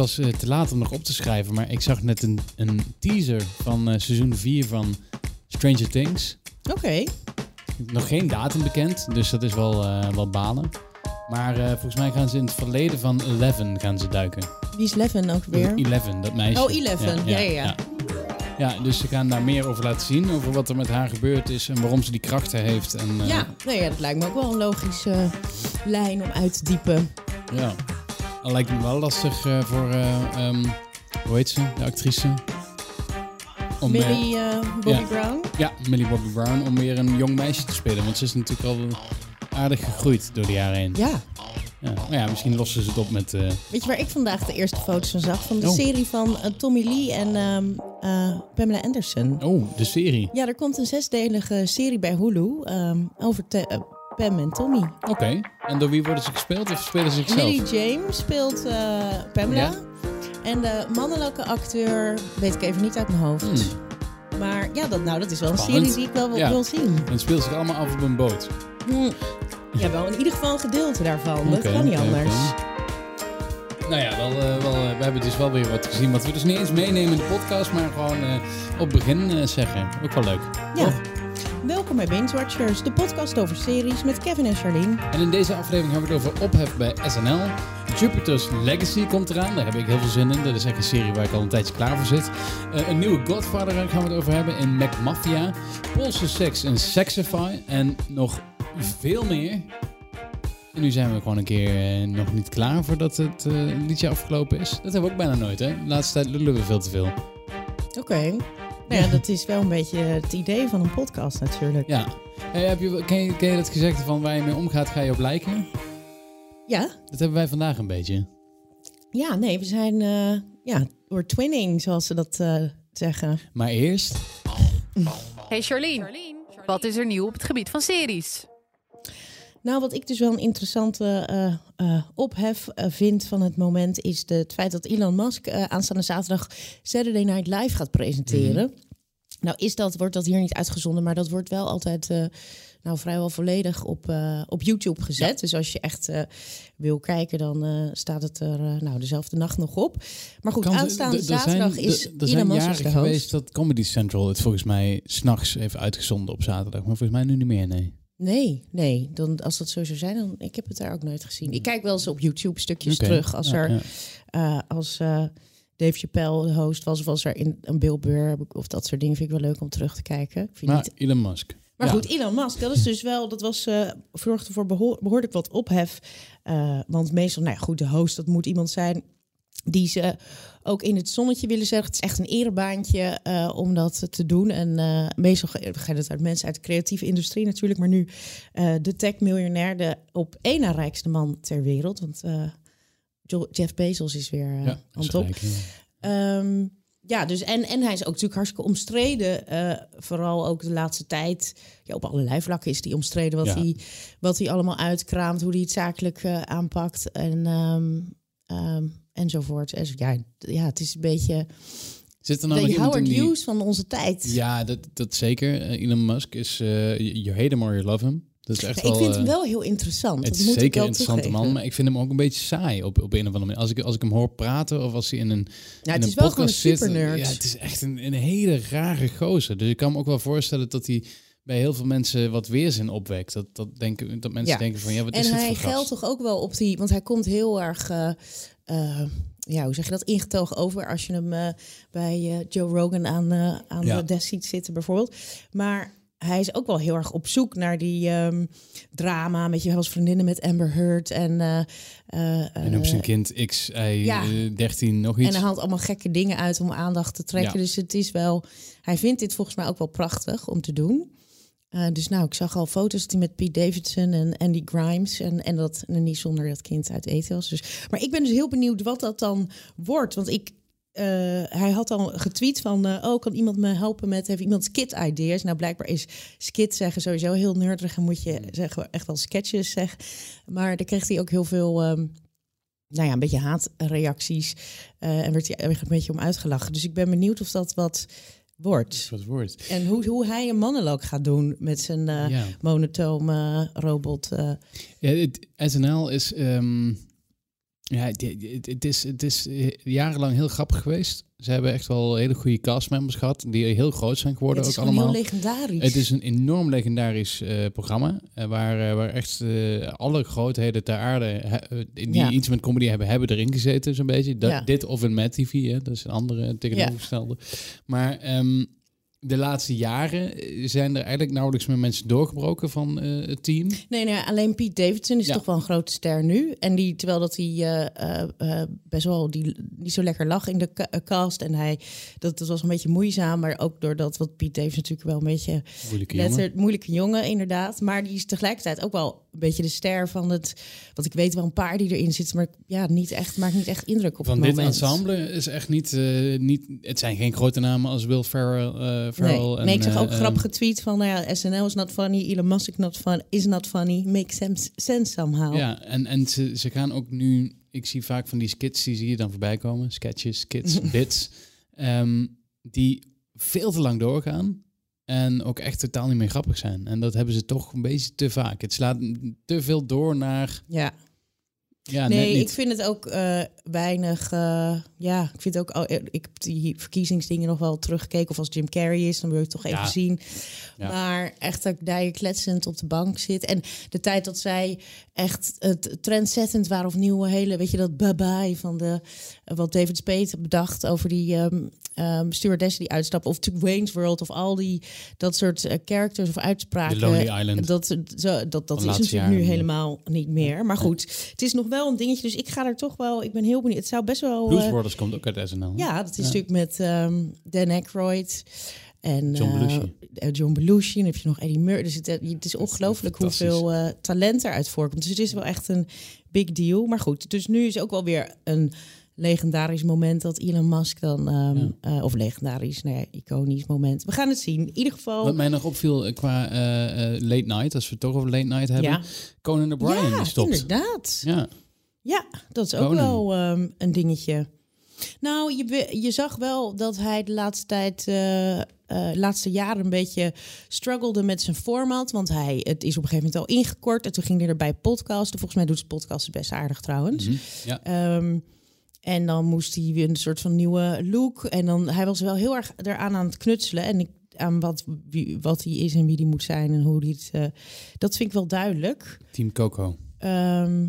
was eh, te laat om nog op te schrijven, maar ik zag net een, een teaser van eh, seizoen 4 van Stranger Things. Oké. Nog geen datum bekend, dus dat is wel, eh, wel balen. Maar volgens mij gaan ze in het verleden van Eleven gaan ze duiken. Wie is Leven ook weer? Eleven, dat meisje. Oh, Eleven. Ja, ja, ja. Ja, dus ze gaan daar meer over laten zien. Over wat er met haar gebeurd is en waarom ze die krachten heeft. En, Ja, nou ja, dat lijkt me ook wel een logische lijn om uit te diepen. ja. Al lijkt me wel lastig eh, voor, ehm, hoe heet ze, de actrice? Om, Millie eh, Bobby ja. Brown. ja, Millie Bobby Brown, om weer een jong meisje te spelen. Want ze is natuurlijk al aardig gegroeid door de jaren heen. Ja. Ja. Nou ja, misschien lossen ze het op met... Weet je waar ik vandaag de eerste foto's van zag? Van de Oh. serie van Tommy Lee en ehm, eh, Pamela Anderson. oh, de serie. Ja, er komt een zesdelige serie bij Hulu ehm, over te- Pam en Tommy. Oké. En door wie worden ze gespeeld of spelen ze zichzelf? Millie James speelt eh, Pamela. Ja. En de mannelijke acteur weet ik even niet uit mijn hoofd. Hmm. Maar ja, dat, nou, dat is wel een serie die ik wel wil, Ja. wil zien. En het speelt zich allemaal af op een boot. Hm. Ja, wel in ieder geval een gedeelte daarvan. dat kan niet anders. Nou ja, wel, eh, wel, eh, we hebben dus wel weer wat gezien. Wat we dus niet eens meenemen in de podcast, maar gewoon eh, op het begin zeggen. Ook wel leuk. Ja. Toch? Welkom bij Binge Watchers, de podcast over series met Kevin en Charlene. En in deze aflevering hebben we het over ophef bij SNL. Jupiter's Legacy komt eraan. Daar heb ik heel veel zin in. Dat is echt een serie waar ik al een tijdje klaar voor zit. Eh, een nieuwe Godfather daar gaan we het over hebben in Mac Mafia. Poolse seks in Sexify. En nog veel meer. En nu zijn we gewoon een keer eh, nog niet klaar voordat het eh, liedje afgelopen is. Dat hebben we ook bijna nooit, hè? De laatste tijd lullen we veel te veel. Oké. Ja, dat is wel een beetje het idee van een podcast natuurlijk. Ja. Hey, heb je, ken, je, ken je dat gezegde van waar je mee omgaat, ga je op lijken? Ja? Dat hebben wij vandaag een beetje. Ja, nee, we zijn, eh ja, we're twinning, zoals ze dat eh, zeggen. Maar eerst... Hey Charlene, wat is er nieuw op het gebied van series? Nou, wat ik dus wel een interessante eh, eh, ophef eh, vind van het moment... is de, het feit dat Elon Musk aanstaande zaterdag Saturday Night Live gaat presenteren. Nou, is dat, wordt dat hier niet uitgezonden, maar dat wordt wel altijd... nou, vrijwel volledig op, op YouTube gezet. Dus als je echt wil kijken, dan staat het er nou, dezelfde nacht nog op. Maar goed, Kan aanstaande er zijn- zaterdag is Er Elon Musk jaren geweest dat Comedy Central het volgens mij s'nachts heeft uitgezonden op zaterdag. Maar volgens mij nu niet meer, nee. Nee, nee. Dan, als dat zo zou zijn, dan ik heb het daar ook nooit gezien. Ik kijk wel eens op YouTube stukjes terug als Ja, er ja. eh, als eh, Dave Chappelle de host was of als er in een Bill Burr of dat soort dingen vind ik wel leuk om terug te kijken. Ik vind Maar niet... Elon Musk. Maar Ja. goed, Elon Musk, dat is dus wel, dat was eh zorgde voor behoor- behoorlijk wat ophef. Want meestal, nou ja, goed, de host, dat moet iemand zijn die ze ook in het zonnetje willen zeggen. Het is echt een erebaantje eh, om dat te doen. En eh, meestal ga- gaat het uit mensen uit de creatieve industrie natuurlijk. Maar nu eh, de tech-miljonair, de op één na rijkste man ter wereld. Want Jeff Bezos is weer eh, Ja, is top. ja. Ehm, ja, dus en, en hij is ook natuurlijk hartstikke omstreden. vooral ook de laatste tijd. Ja, op allerlei vlakken is hij omstreden. Wat, Ja. hij, wat hij allemaal uitkraamt, hoe hij het zakelijk aanpakt. En, ehm, ehm, enzovoort. En ja, ja, het is een beetje Zit er nou de Howard die... Hughes van onze tijd. Ja, dat, dat zeker. Eh, Elon Musk is... eh you hate him or you love him. Dat is echt Ja, wel... ik vind eh, hem wel heel interessant. Het dat is moet ik zeker wel een interessante man, maar ik vind hem ook een beetje saai op, op een of andere manier. Als ik, als ik hem hoor praten of als hij in een, Ja, in het een is wel gewoon een podcast zit. Ja, het is echt een, een hele rare gozer. Dus ik kan me ook wel voorstellen dat hij bij heel veel mensen wat weerzin opwekt. Dat, dat, denken, dat mensen Ja. denken van, ja, wat is En dit hij voor gast? geldt toch ook wel op die, want hij komt heel erg, eh, eh, ja, hoe zeg je dat, ingetogen over als je hem eh, bij eh, Joe Rogan aan, aan Ja. de desk ziet zitten bijvoorbeeld. Maar hij is ook wel heel erg op zoek naar die ehm, drama met je als vriendinnen met Amber Heard en En noemt zijn kind X, hij ja. eh, 13, nog en iets. hij haalt allemaal gekke dingen uit om aandacht te trekken. Ja. Dus het is wel, hij vindt dit volgens mij ook wel prachtig om te doen. Eh, dus nou, ik zag al foto's hij met Pete Davidson en Andy Grimes en, en dat en niet zonder dat kind uit eten was. Dus, maar ik ben dus heel benieuwd wat dat dan wordt. Want ik, eh, hij had al getweet van, eh, oh, kan iemand me helpen met, heeft iemand skit ideas? Nou, blijkbaar is skit zeggen sowieso heel nerdig en moet je zeggen, echt wel sketches zeggen. Maar daar kreeg hij ook heel veel... ehm, nou ja, een beetje haatreacties. en werd hij er een beetje om uitgelachen. Dus ik ben benieuwd of dat wat wordt. En hoe, hoe hij een monoloog gaat doen met zijn Ja. monotome robot. eh. Ja, het, SNL is... ehm, Ja, het- het het is, het is jarenlang heel grappig geweest. Ze hebben echt wel hele goede castmembers gehad, die heel groot zijn geworden het is ook allemaal. heel legendarisch. Het is een enorm legendarisch eh, programma. eh, waar, eh, waar echt alle grootheden ter aarde die Ja. iets met comedy hebben, hebben erin gezeten, zo'n beetje. Dat, Ja. Dit of in Mad TV, hè? dat is een andere tegenovergestelde. Maar ehm, de laatste jaren eh, zijn er eigenlijk nauwelijks meer mensen doorgebroken van eh, het team. Nee, nee, alleen Pete Davidson is Ja. toch wel een grote ster nu. En die, terwijl dat hij eh, best wel die, niet zo lekker lag in de ca- cast. En hij, dat, dat was een beetje moeizaam. Maar ook doordat, wat Pete Davidson natuurlijk wel een beetje Moeilijke jongen. moeilijke jongen, inderdaad. Maar die is tegelijkertijd ook wel een beetje de ster van het... Want ik weet wel een paar die erin zitten, maar ja, niet echt, maakt niet echt indruk op Van het dit moment. ensemble is echt niet, niet... Het zijn geen grote namen als Will Ferrell. Eh, Ferrell Nee, en, ik zag ook eh, grappige tweet van, nou ja, SNL is not funny, Elon Musk not fun, is not funny, makes sense, sense somehow. Ja, en, en ze, ze gaan ook nu... Ik zie vaak van die skits, die zie je dan voorbij komen. Sketches, skits, bits. ehm, die veel te lang doorgaan. En ook echt totaal niet meer grappig zijn. En dat hebben ze toch een beetje te vaak. Het slaat te veel door naar... ja. Ja, nee, net niet. ik vind het ook eh, weinig. eh, ja, ik vind ook. Oh, eh, ik heb die verkiezingsdingen nog wel teruggekeken. Of als Jim Carrey is, dan wil je het toch even zien. Ja. Maar echt dat ik daar je kletsend op de bank zit. En de tijd dat zij echt het trendzettend waren of nieuwe hele, weet je dat bye-bye van de wat David Spade bedacht over die ehm stewardessen die uitstappen of to Wayne's World of al die dat soort eh, characters of uitspraken. The Lonely Island. Dat, zo, dat, dat is natuurlijk nu helemaal niet meer. Maar goed, het is nog wel een dingetje. Dus ik ga er toch wel. Ik ben heel benieuwd. Het zou best wel. Blues eh, Brothers komt ook uit SNL. hè? ja, dat is natuurlijk met ehm, Dan Aykroyd. En John eh, Belushi. eh, John Belushi. En dan heb je nog Eddie Murphy. Dus het, het is ongelooflijk hoeveel eh, talent eruit voorkomt. Dus het is wel echt een big deal. Maar goed, dus nu is ook wel weer een legendarisch moment dat Elon Musk dan... ehm, Ja. eh, of legendarisch, nou ja, iconisch moment. We gaan het zien. In ieder geval... Wat mij nog opviel eh, qua eh, eh, late night, als we het toch over late night hebben. ja, Conan O'Brien ja die stopt. inderdaad. Ja, Ja, dat is ook wel ehm, een dingetje. Nou, je, je zag wel dat hij de laatste tijd, eh, laatste jaren een beetje struggelde met zijn format. Want hij, het is op een gegeven moment al ingekort. En toen ging hij erbij podcasten. Volgens mij doet zijn podcast best aardig trouwens. Mhm. ja. Ehm, en dan moest hij weer een soort van nieuwe look. En dan, hij was wel heel erg eraan aan het knutselen. En ik, aan wat, wie, wat hij is en wie die moet zijn en hoe hij het... eh, dat vind ik wel duidelijk. Team Coco. Ehm,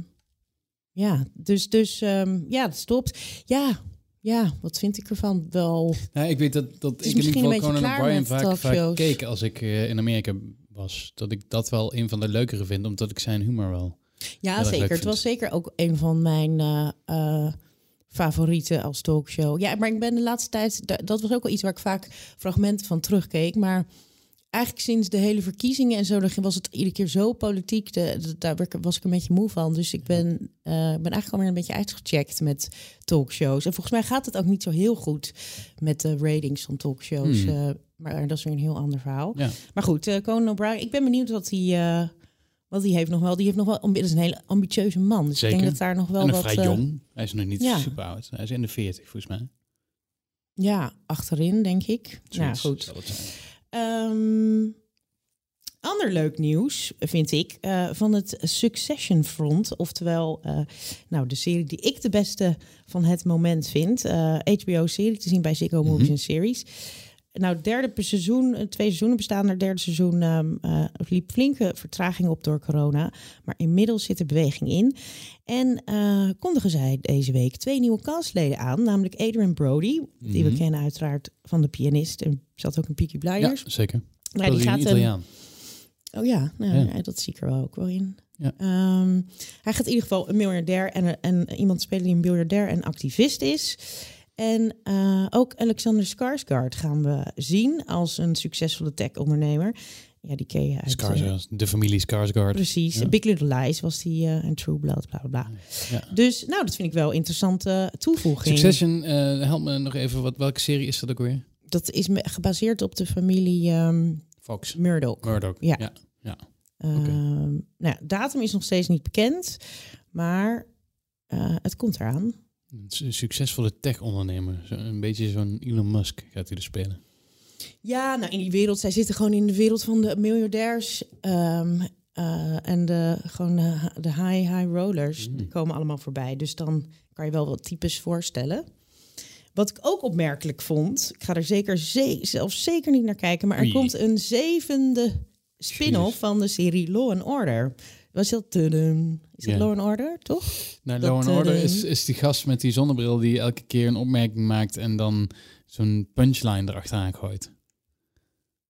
ja, dus, dus ehm, ja, het stopt. Ja, ja, wat vind ik ervan? Wel, Nou, ik weet dat, dat ik in ieder misschien geval Conan O'Brien vaak, vaak keek als ik eh, in Amerika was. Dat ik dat wel een van de leukere vind, omdat ik zijn humor wel. ja, zeker. Het was zeker ook een van mijn eh, eh, favorieten als talkshow. Ja, maar ik ben de laatste tijd, da- dat was ook wel iets waar ik vaak fragmenten van terugkeek. Maar eigenlijk sinds de hele verkiezingen en zo, dan was het iedere keer zo politiek. De, de- daar was ik een beetje moe van. Dus ik ben, eh, ben eigenlijk alweer een beetje uitgecheckt met talkshows. En volgens mij gaat het ook niet zo heel goed met de ratings van talkshows. Hmm. eh, maar dat is weer een heel ander verhaal. Ja. Maar goed, eh Conan O'Brien, ik ben benieuwd wat hij, wat hij heeft nog wel. Die heeft nog wel, dat is een hele ambitieuze man. Dus Zeker. ik denk dat daar nog wel en wat... vrij jong. Hij is nog niet ja. super oud. Hij is in de 40 volgens mij. ja, achterin, denk ik. Zoiets goed. Ehm, ander leuk nieuws, vind ik, eh, van het Succession Front. Oftewel, eh, nou, de serie die ik de beste van het moment vind. Eh, HBO-serie te zien bij Ziggo Movies Mhm. Series. Nou, het derde seizoen, eh, twee seizoenen bestaan er. Derde seizoen ehm, eh, liep flinke vertraging op door corona. Maar inmiddels zit er beweging in. En eh, kondigen zij deze week twee nieuwe castleden aan. Namelijk Adrian Brody, die we Mhm. kennen uiteraard van de pianist. En zat ook in Peaky Ja, Blinders. zeker. Ja, Dat die is een gaat Italiaan. Oh ja, nou, Ja. ja, dat zie ik er wel ook wel in. Ja. Ehm, hij gaat in ieder geval een miljardair en, en iemand spelen die een miljardair en activist is. En eh, ook Alexander Skarsgård gaan we zien als een succesvolle tech-ondernemer. Ja, die ken je uit... eh, Skarsgård, de familie Skarsgård. precies. Ja. Big Little Lies was die eh, en True Blood, bla bla bla. Ja. Dus nou, dat vind ik wel een interessante toevoeging. Succession, help me nog even. Wat, welke serie is dat ook weer? Dat is gebaseerd op de familie ehm, Fox. Murdoch. Murdoch. Ja. ja. ja. Ehm, nou ja, datum is nog steeds niet bekend, maar het komt eraan. Een su- succesvolle tech-ondernemer. Een beetje zo'n Elon Musk gaat hij er spelen. Ja, nou in die wereld, zij zitten gewoon in de wereld van de miljardairs. Ehm, eh, en de, gewoon de, de high, high rollers Mm. die komen allemaal voorbij. Dus dan kan je wel wat types voorstellen. Wat ik ook opmerkelijk vond, ik ga er zeker ze zelf zeker niet naar kijken, maar er Oei. komt een zevende spin-off van de serie Law and Order. Was dat tudum. Is Ja. Law and Order, toch? Nou, Dat, Law and eh, Order de- is, is die gast met die zonnebril die elke keer een opmerking maakt en dan zo'n punchline erachteraan gooit.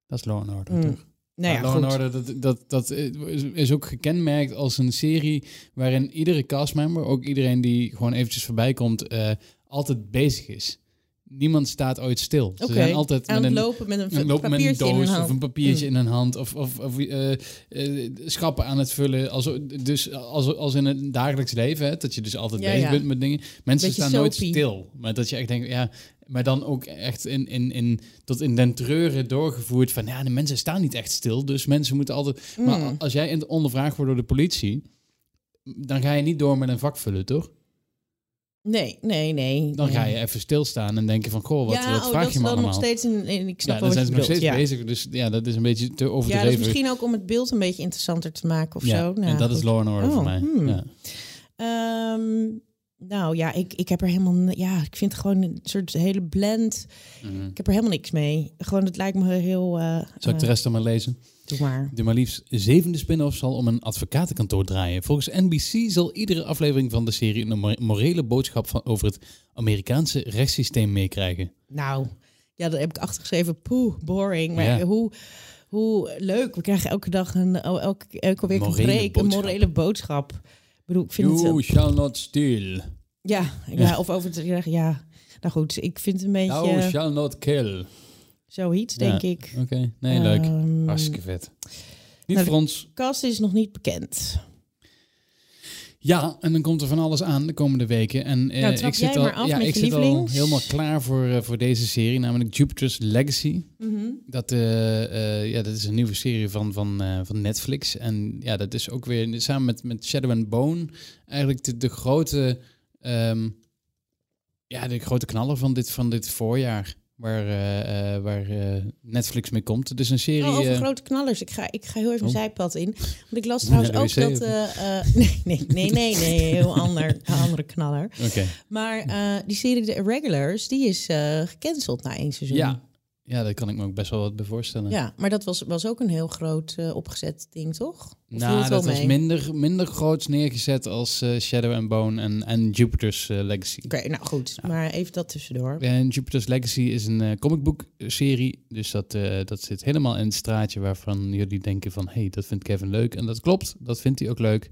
Dat is Law and Order, Mm. toch? Nou ja, Law and goed. Order, dat, dat, dat is, is ook gekenmerkt als een serie waarin iedere castmember, ook iedereen die gewoon eventjes voorbij komt, eh, altijd bezig is. Niemand staat ooit stil. Ze zijn altijd Aan het lopen met een, lopen met een hun doos of een papiertje Mm. in een hand of, of, of eh, eh, schappen aan het vullen. Als, dus als, als in het dagelijks leven, hè, dat je dus altijd Ja, bezig ja. bent met dingen. Mensen Beetje staan nooit soapy. stil. Maar dat je echt denkt, ja, maar dan ook echt in, in, in, tot in den treuren doorgevoerd van, ja, de mensen staan niet echt stil. Dus mensen moeten altijd... Maar Mm. als jij in- ondervraagd wordt door de politie, dan ga je niet door met een vak vullen, toch? Nee, nee, nee. Dan nee. ga je even stilstaan en denken van, goh, wat, ja, wat oh, vraag dat je me allemaal? nog steeds ik snap ja, dan zijn ze nog steeds ja. bezig. Dus ja, dat is een beetje te Ja, overdreven. is misschien ook om het beeld een beetje interessanter te maken of ja, zo. Nou, en dat is. Law and Order voor Oh, mij. hmm. Ja. Nou ja, ik, ik heb er helemaal... Ja, ik vind gewoon een soort hele blend. Mhm. Ik heb er helemaal niks mee. Gewoon, het lijkt me heel... eh Zal ik de eh, rest dan maar lezen? Doe maar. De maar liefst zevende spin-off zal om een advocatenkantoor draaien. Volgens NBC zal iedere aflevering van de serie een mo- morele boodschap van, over het Amerikaanse rechtssysteem meekrijgen. Nou, ja, daar heb ik achtergeschreven. Poeh, boring. Maar Ja. hoe, hoe leuk. We krijgen elke dag een... Elke, elke week een een morele boodschap. Bedoel, ik vind. You shall not steal. Ja, ja, of over te zeggen, ja. Nou goed, ik vind het een beetje Thou shall not kill. zoiets, denk ik. Oké, nee, leuk. Ehm, Hartstikke vet. Niet nou, voor ons. Cast is nog niet bekend. Ja, en dan komt er van alles aan de komende weken. En eh, Nou, trap ik zit al, ja, ik zit al helemaal klaar voor, eh, voor deze serie, namelijk Jupiter's Legacy. Dat, eh, eh, ja, dat is een nieuwe serie van, van, eh, van Netflix. En ja, dat is ook weer samen met, met Shadow and Bone eigenlijk de, de grote, ehm, ja, de grote knaller van dit, van dit voorjaar. Waar, eh, eh, waar eh, Netflix mee komt. Het is een serie. Oh, over grote knallers. Ik ga, ik ga heel even Oh. een zijpad in. Want ik las trouwens ook dat... eh, nee, nee, nee, nee, nee, heel ander, andere knaller. Oké. Maar die serie The Irregulars, die is gecanceld na één seizoen. Ja. Ja, daar kan ik me ook best wel wat bij voorstellen. Ja, maar dat was, was ook een heel groot eh, opgezet ding, toch? Of Nou, dat was minder, minder groots neergezet als eh, Shadow and Bone en, en Jupiter's eh, Legacy. Oké, nou goed. Maar even dat tussendoor. En Jupiter's Legacy is een eh comicbook serie. Dus dat, dat zit helemaal in het straatje waarvan jullie denken van... hey, dat vindt Kevin leuk. En dat klopt, dat vindt hij ook leuk.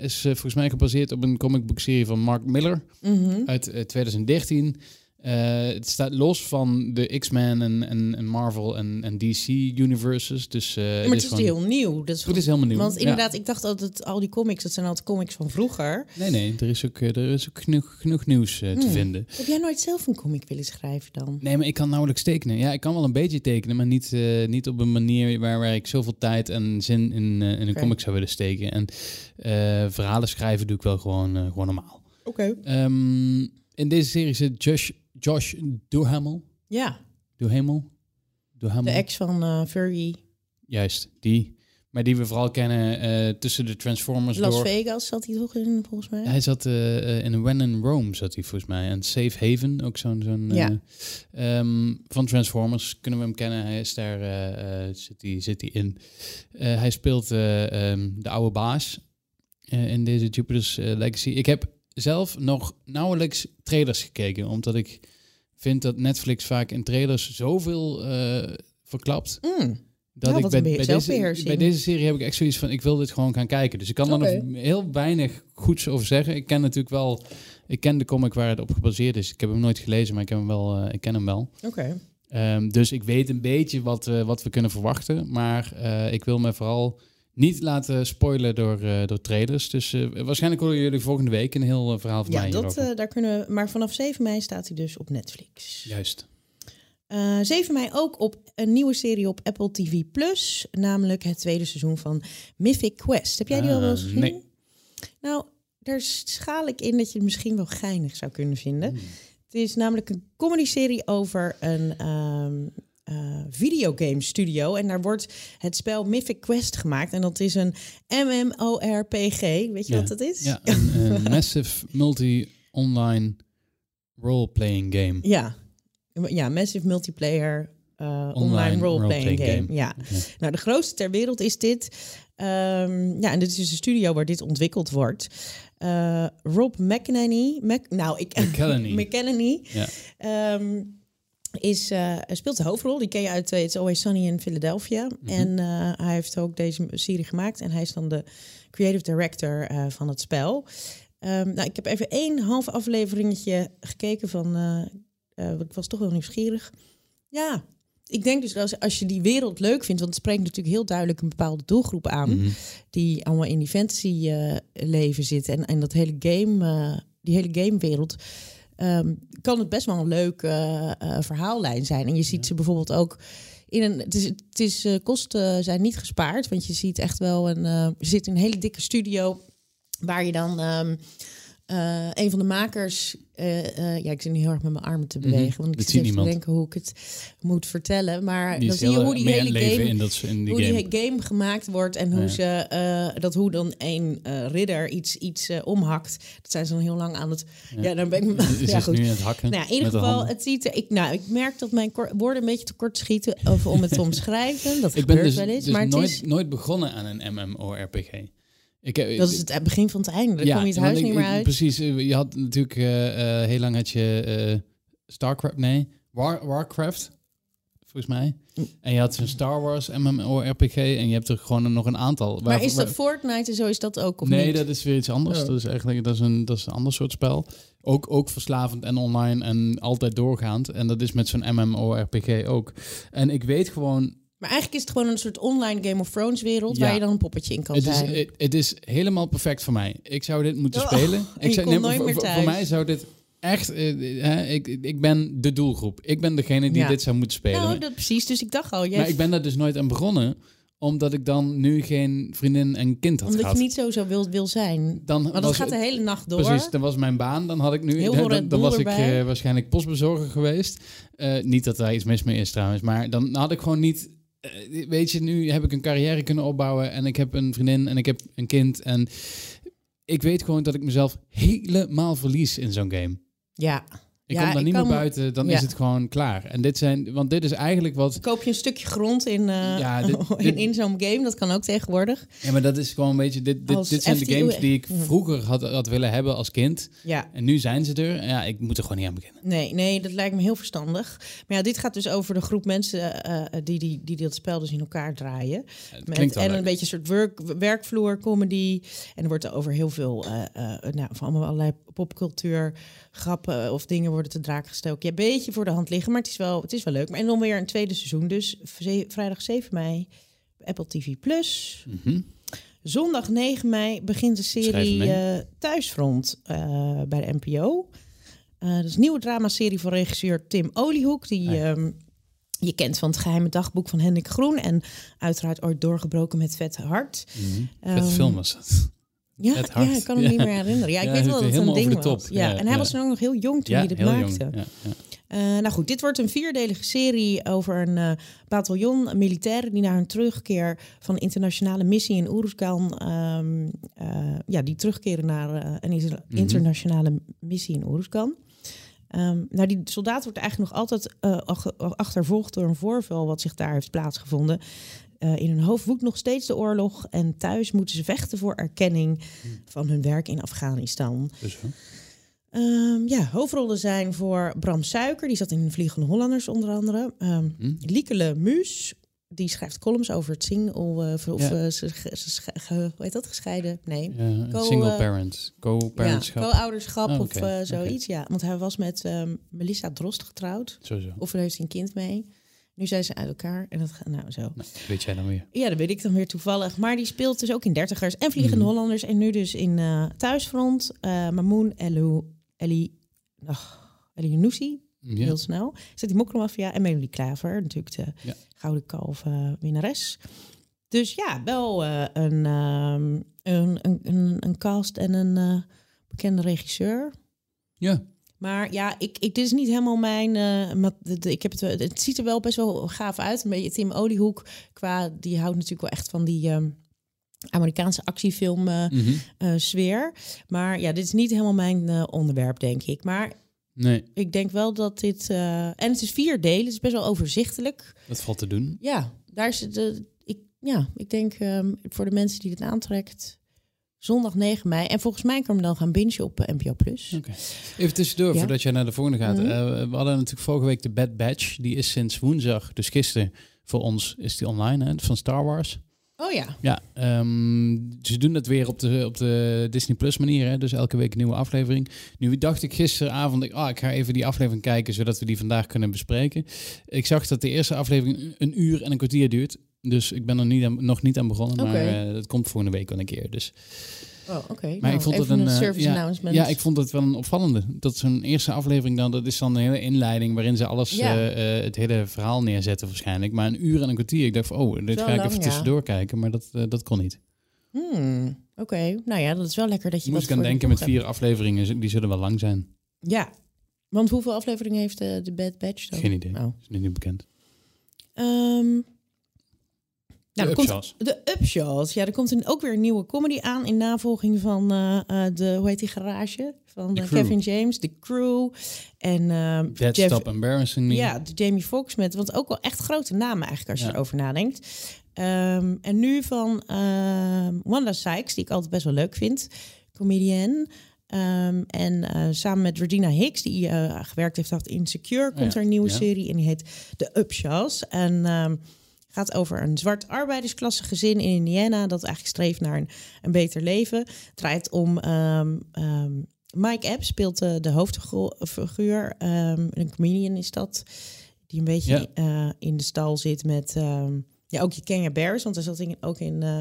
Is volgens mij gebaseerd op een comicbook serie van Mark Miller Mhm. uit eh, 2013. Eh, het staat los van de X-Men en, en, en Marvel en, en DC universes. Dus, eh, maar het is gewoon- heel nieuw. Dat is Het is helemaal nieuw. Want Ja. inderdaad, ik dacht altijd al die comics, dat zijn altijd comics van vroeger. Nee, nee, er is ook, eh, er is ook genoeg, genoeg nieuws te Hmm. vinden. Heb jij nooit zelf een comic willen schrijven dan? Nee, maar ik kan nauwelijks tekenen. Ja, ik kan wel een beetje tekenen, maar niet, niet op een manier waar, waar ik zoveel tijd en zin in, in een comic zou willen steken. En verhalen schrijven doe ik wel gewoon, gewoon normaal. Oké. Ehm, in deze serie zit Josh, Josh Duhamel. Ja, Duhamel? Duhamel? de ex van Furry. Juist, die. Maar die we vooral kennen eh, tussen de Transformers Las door. Vegas zat hij toch in, volgens mij? Hij zat eh, in When in Rome, zat hij volgens mij. En Safe Haven, ook zo'n... zo'n Ja. eh, ehm, van Transformers kunnen we hem kennen. Hij is daar, zit, hij, zit hij in. Hij speelt eh, ehm, de oude baas in deze Jupiter's Legacy. Ik heb zelf nog nauwelijks trailers gekeken, omdat ik vind dat Netflix vaak in trailers zoveel eh, verklapt. Mm. Dat Ja, ik bij, deze, bij deze serie heb ik echt zoiets van, ik wil dit gewoon gaan kijken. Dus ik kan Oké. er nog heel weinig goeds over zeggen. Ik ken natuurlijk wel, ik ken de comic waar het op gebaseerd is. Ik heb hem nooit gelezen, maar ik, heb hem wel, eh, ik ken hem wel. Oké. Ehm, dus ik weet een beetje wat, eh, wat we kunnen verwachten. Maar ik wil me vooral niet laten spoilen door, eh, door trailers. Dus eh, waarschijnlijk horen jullie volgende week een heel eh, verhaal van Ja, mij dat, daar kunnen we. Maar vanaf 7 mei staat hij dus op Netflix. Juist. Eh 7 mei ook op een nieuwe serie op Apple TV Plus, namelijk het tweede seizoen van Mythic Quest. Heb jij die al wel eens Eh, gezien? nee. Nou, daar schaal ik in dat je het misschien wel geinig zou kunnen vinden. Hmm. Het is namelijk een comedy-serie over een, ehm, eh, videogame studio. En daar wordt het spel Mythic Quest gemaakt. En dat is een MMORPG. Weet je Ja. wat dat is? Ja, een massive multi-online role-playing game. Ja, ja massive multiplayer eh, online, Online role-playing game. game. Ja. Ja. Nou, de grootste ter wereld is dit. Ehm, ja, en dit is dus een studio waar dit ontwikkeld wordt. Eh, Rob McEnany, Mac, nou, ik, McElhenney. McElhenney, Ja. ehm, is, eh, speelt de hoofdrol. Die ken je uit eh, It's Always Sunny in Philadelphia. Mhm. En eh, hij heeft ook deze serie gemaakt. En hij is dan de creative director van het spel. Ehm, nou, ik heb even één half afleveringetje gekeken van... ik was toch wel nieuwsgierig. Ja, ik denk dus als, als je die wereld leuk vindt... want het spreekt natuurlijk heel duidelijk een bepaalde doelgroep aan... Mhm. die allemaal in die fantasy leven zitten... en, en dat hele game, die hele gamewereld... ehm, kan het best wel een leuk eh, eh, verhaallijn zijn. En je ziet ze bijvoorbeeld ook... In een, het is, het is, eh, kosten zijn niet gespaard, want je ziet echt wel een. eh, je zit in een hele dikke studio waar je dan ehm, eh, een van de makers. eh, eh, ja, ik zit nu heel erg met mijn armen te Mhm. bewegen, want ik zit even te denken hoe ik het moet vertellen. Maar Die dan zie je hoe die hele game in, dat, in die hoe game. die game gemaakt wordt en hoe Ja. ze dat hoe dan een ridder iets, iets omhakt. Dat zijn ze dan heel lang aan het. Ja, dan ben ik. Is ja, goed. nu aan het hakken. Nou, in ieder geval, het ziet. Ik, nou, ik merk dat mijn woorden een beetje te kort schieten of om het te omschrijven. Dat Ik ben gebeurt dus, wel eens. dus maar nooit, is, nooit begonnen aan een MMORPG. Ik, heb- dat is het begin van het einde. Dan kom je het huis ik- niet meer ik- uit. Precies, eh, je had natuurlijk eh, eh, heel lang had je eh, Starcraft, nee, War, Warcraft, volgens mij. En je had zo'n Star Wars MMORPG en je hebt er gewoon nog een aantal. Maar Waar- is dat waar- Fortnite en zo? Is dat ook? Of nee, niet? dat is weer iets anders. Oh. Dat is eigenlijk dat is een, dat is een ander soort spel. Ook, ook verslavend en online en altijd doorgaand. En dat is met zo'n MMORPG ook. En ik weet gewoon, Maar eigenlijk is het gewoon een soort online Game of Thrones wereld Ja. waar je dan een poppetje in kan Het is, zijn. het, het is helemaal perfect voor mij. Ik zou dit moeten Oh, spelen. en Ik zou, nooit voor, meer thuis. voor mij zou dit echt... eh, hè, ik, ik ben de doelgroep. Ik ben degene die Ja. dit zou moeten spelen. nou, dat precies. Dus ik dacht al, jij, maar ik ben daar dus nooit aan begonnen. Omdat ik dan nu geen vriendin en kind had omdat gehad. je niet zo zo wil, wil zijn. dan Maar dat gaat de hele nacht door. Precies, dan was mijn baan. Dan had ik nu... Heel dan, dan Bull was ik eh, waarschijnlijk postbezorger geweest. Eh, niet dat daar iets mis mee is trouwens. Maar dan had ik gewoon niet... eh, weet je, nu heb ik een carrière kunnen opbouwen. En ik heb een vriendin en ik heb een kind. En ik weet gewoon dat ik mezelf helemaal verlies in zo'n game. Ja. Ik Ja, kom daar niet meer kan buiten, dan ja. is het gewoon klaar. En dit zijn, want dit is eigenlijk wat. Koop je een stukje grond in, eh, Ja, dit- in, dit- in zo'n game. Dat kan ook tegenwoordig. Ja, maar dat is gewoon een beetje. Dit, dit, dit zijn de games die ik vroeger had, had willen hebben als kind. Ja. En nu zijn ze er. Ja, ik moet er gewoon niet aan beginnen. Nee, nee, dat lijkt me heel verstandig. Maar ja, dit gaat dus over de groep mensen eh, eh, die, die, die dat spel dus in elkaar draaien. Met, en leuk. een beetje een soort werk, werkvloer comedy. En er wordt er over heel veel, eh, nou, van allemaal allerlei popcultuur grappen of dingen worden te draak gestoken. Ja, een beetje voor de hand liggen, maar het is wel, het is wel leuk. Maar en dan weer een tweede seizoen, dus vrijdag 7 mei, Apple TV+. Plus. Mhm. Zondag 9 mei begint de serie eh, Thuisfront eh, bij de NPO. Eh, dat is een nieuwe dramaserie van regisseur Tim Oliehoek. Die ja. ehm, je kent van het geheime dagboek van Hendrik Groen. En uiteraard ooit doorgebroken met Vet Hart. Mhm. Ehm, Vette film was het. Ja, Hart. ja, ik kan hem niet meer herinneren. Ja, ik weet wel dat het een ding de was. top. Ja, en hij was toen ook nog heel jong toen hij dit maakte. jong. Ja, ja. Eh, nou goed, dit wordt een vierdelige serie over een eh, bataljon militairen die na hun terugkeer van een internationale missie in Oeruzgan, ehm, eh, ja, die terugkeren naar een Mhm. internationale missie in Oeruzgan. Ehm, nou, die soldaat wordt eigenlijk nog altijd ach- achtervolgd door een voorval wat zich daar heeft plaatsgevonden. Eh, in hun hoofd woedt nog steeds de oorlog en thuis moeten ze vechten voor erkenning van hun werk in Afghanistan. Dus? Ehm, ja, hoofdrollen zijn voor Bram Suiker, die zat in Vliegende Hollanders onder andere. Ehm Hm? Liekele Muus, die schrijft columns over het single, of, of Ja. eh, ze- ze- ge- hoe heet dat, gescheiden? Nee. Ja, Co- single eh, parent. Ja, Co-parentschap. co-ouderschap Oh, of eh, zoiets, ja. Want hij was met ehm, Melissa Drost getrouwd. Sowieso. Of er heeft een kind mee. Nu zijn ze uit elkaar en dat gaat nou zo. Nou, weet jij dan weer. Ja, dat weet ik dan weer toevallig. Maar die speelt dus ook in Dertigers en Vliegende Mhm. Hollanders. En nu dus in eh, Thuisfront. eh Mamoun Elou, Ellie, ach, Ellie Ja. heel snel. Zit die Mokkelmafia en Melody Klaver, natuurlijk de Ja. Gouden Kalf winnares. Dus ja, wel eh, een, ehm, een, een, een, een cast en een bekende regisseur. ja. Maar ja, ik, ik, dit is niet helemaal mijn. eh, ik heb het, het ziet er wel best wel gaaf uit. Een beetje Tim Oliehoek. Qua, die houdt natuurlijk wel echt van die ehm, Amerikaanse actiefilm eh, Mhm. eh, sfeer. Maar ja, dit is niet helemaal mijn onderwerp, denk ik. Maar Nee, ik denk wel dat dit. en het is vier delen, het is best wel overzichtelijk. dat valt te doen. Ja, daar is de. Ik, ja, ik denk ehm, voor de mensen die dit aantrekt. Zondag 9 mei. En volgens mij kan we dan gaan bingen op eh, NPO Plus. Even tussendoor, Ja. voordat jij naar de volgende gaat. Mhm. Eh, we hadden natuurlijk vorige week de Bad Batch. Die is sinds woensdag, dus gisteren, voor ons is die online, hè, van Star Wars. Oh ja. Ja, ehm, ze doen dat weer op de, op de Disney Plus manier. Hè? Dus elke week een nieuwe aflevering. Nu dacht ik gisteravond, ik, ah, ik ga even die aflevering kijken, zodat we die vandaag kunnen bespreken. Ik zag dat de eerste aflevering een uur en een kwartier duurt. Dus ik ben er niet aan, nog niet aan begonnen. Maar eh, dat komt volgende week wel een keer. Dus. Oh, oké. Maar Nou, ik vond het een, een eh, service ja, announcement. Ja, ik vond het wel een opvallende. Dat zo'n eerste aflevering dan, dat is dan een hele inleiding waarin ze alles, Ja. eh, het hele verhaal neerzetten waarschijnlijk. Maar een uur en een kwartier. Ik dacht van, oh, dit ga ik even ja. tussendoor kijken. Maar dat, dat kon niet. Hmm, Oké, nou ja, dat is wel lekker dat je Moest ik aan de denken met hebt. vier afleveringen, die zullen wel lang zijn. Ja, want hoeveel afleveringen heeft de Bad Batch dan? Geen idee. Oh. Is nu niet bekend. Ehm, nou, De Upshaws. de Upshaws. Ja, er komt een, ook weer een nieuwe comedy aan in navolging van eh, eh, de, hoe heet die garage? Van eh. Kevin James, The Crew. En That Jeff- Stop Embarrassing Me. Ja, de Jamie Foxx met, want ook wel echt grote namen eigenlijk als je Ja. erover nadenkt. Ehm, en nu van ehm, Wanda Sykes, die ik altijd best wel leuk vind, comedian. Ehm, en samen met Regina Hicks, die gewerkt heeft aan Insecure, komt Ja, er een nieuwe ja. serie en die heet The Upshaws. En gaat over een zwart arbeidersklasse gezin in Indiana dat eigenlijk streeft naar een, een beter leven. Het draait om ehm, ehm, Mike Epps speelt de, de hoofdfiguur, ehm, een comedian is dat, die een beetje Ja. eh, in de stal zit met ja ook je Kenya Bears, want hij zat in, ook in eh,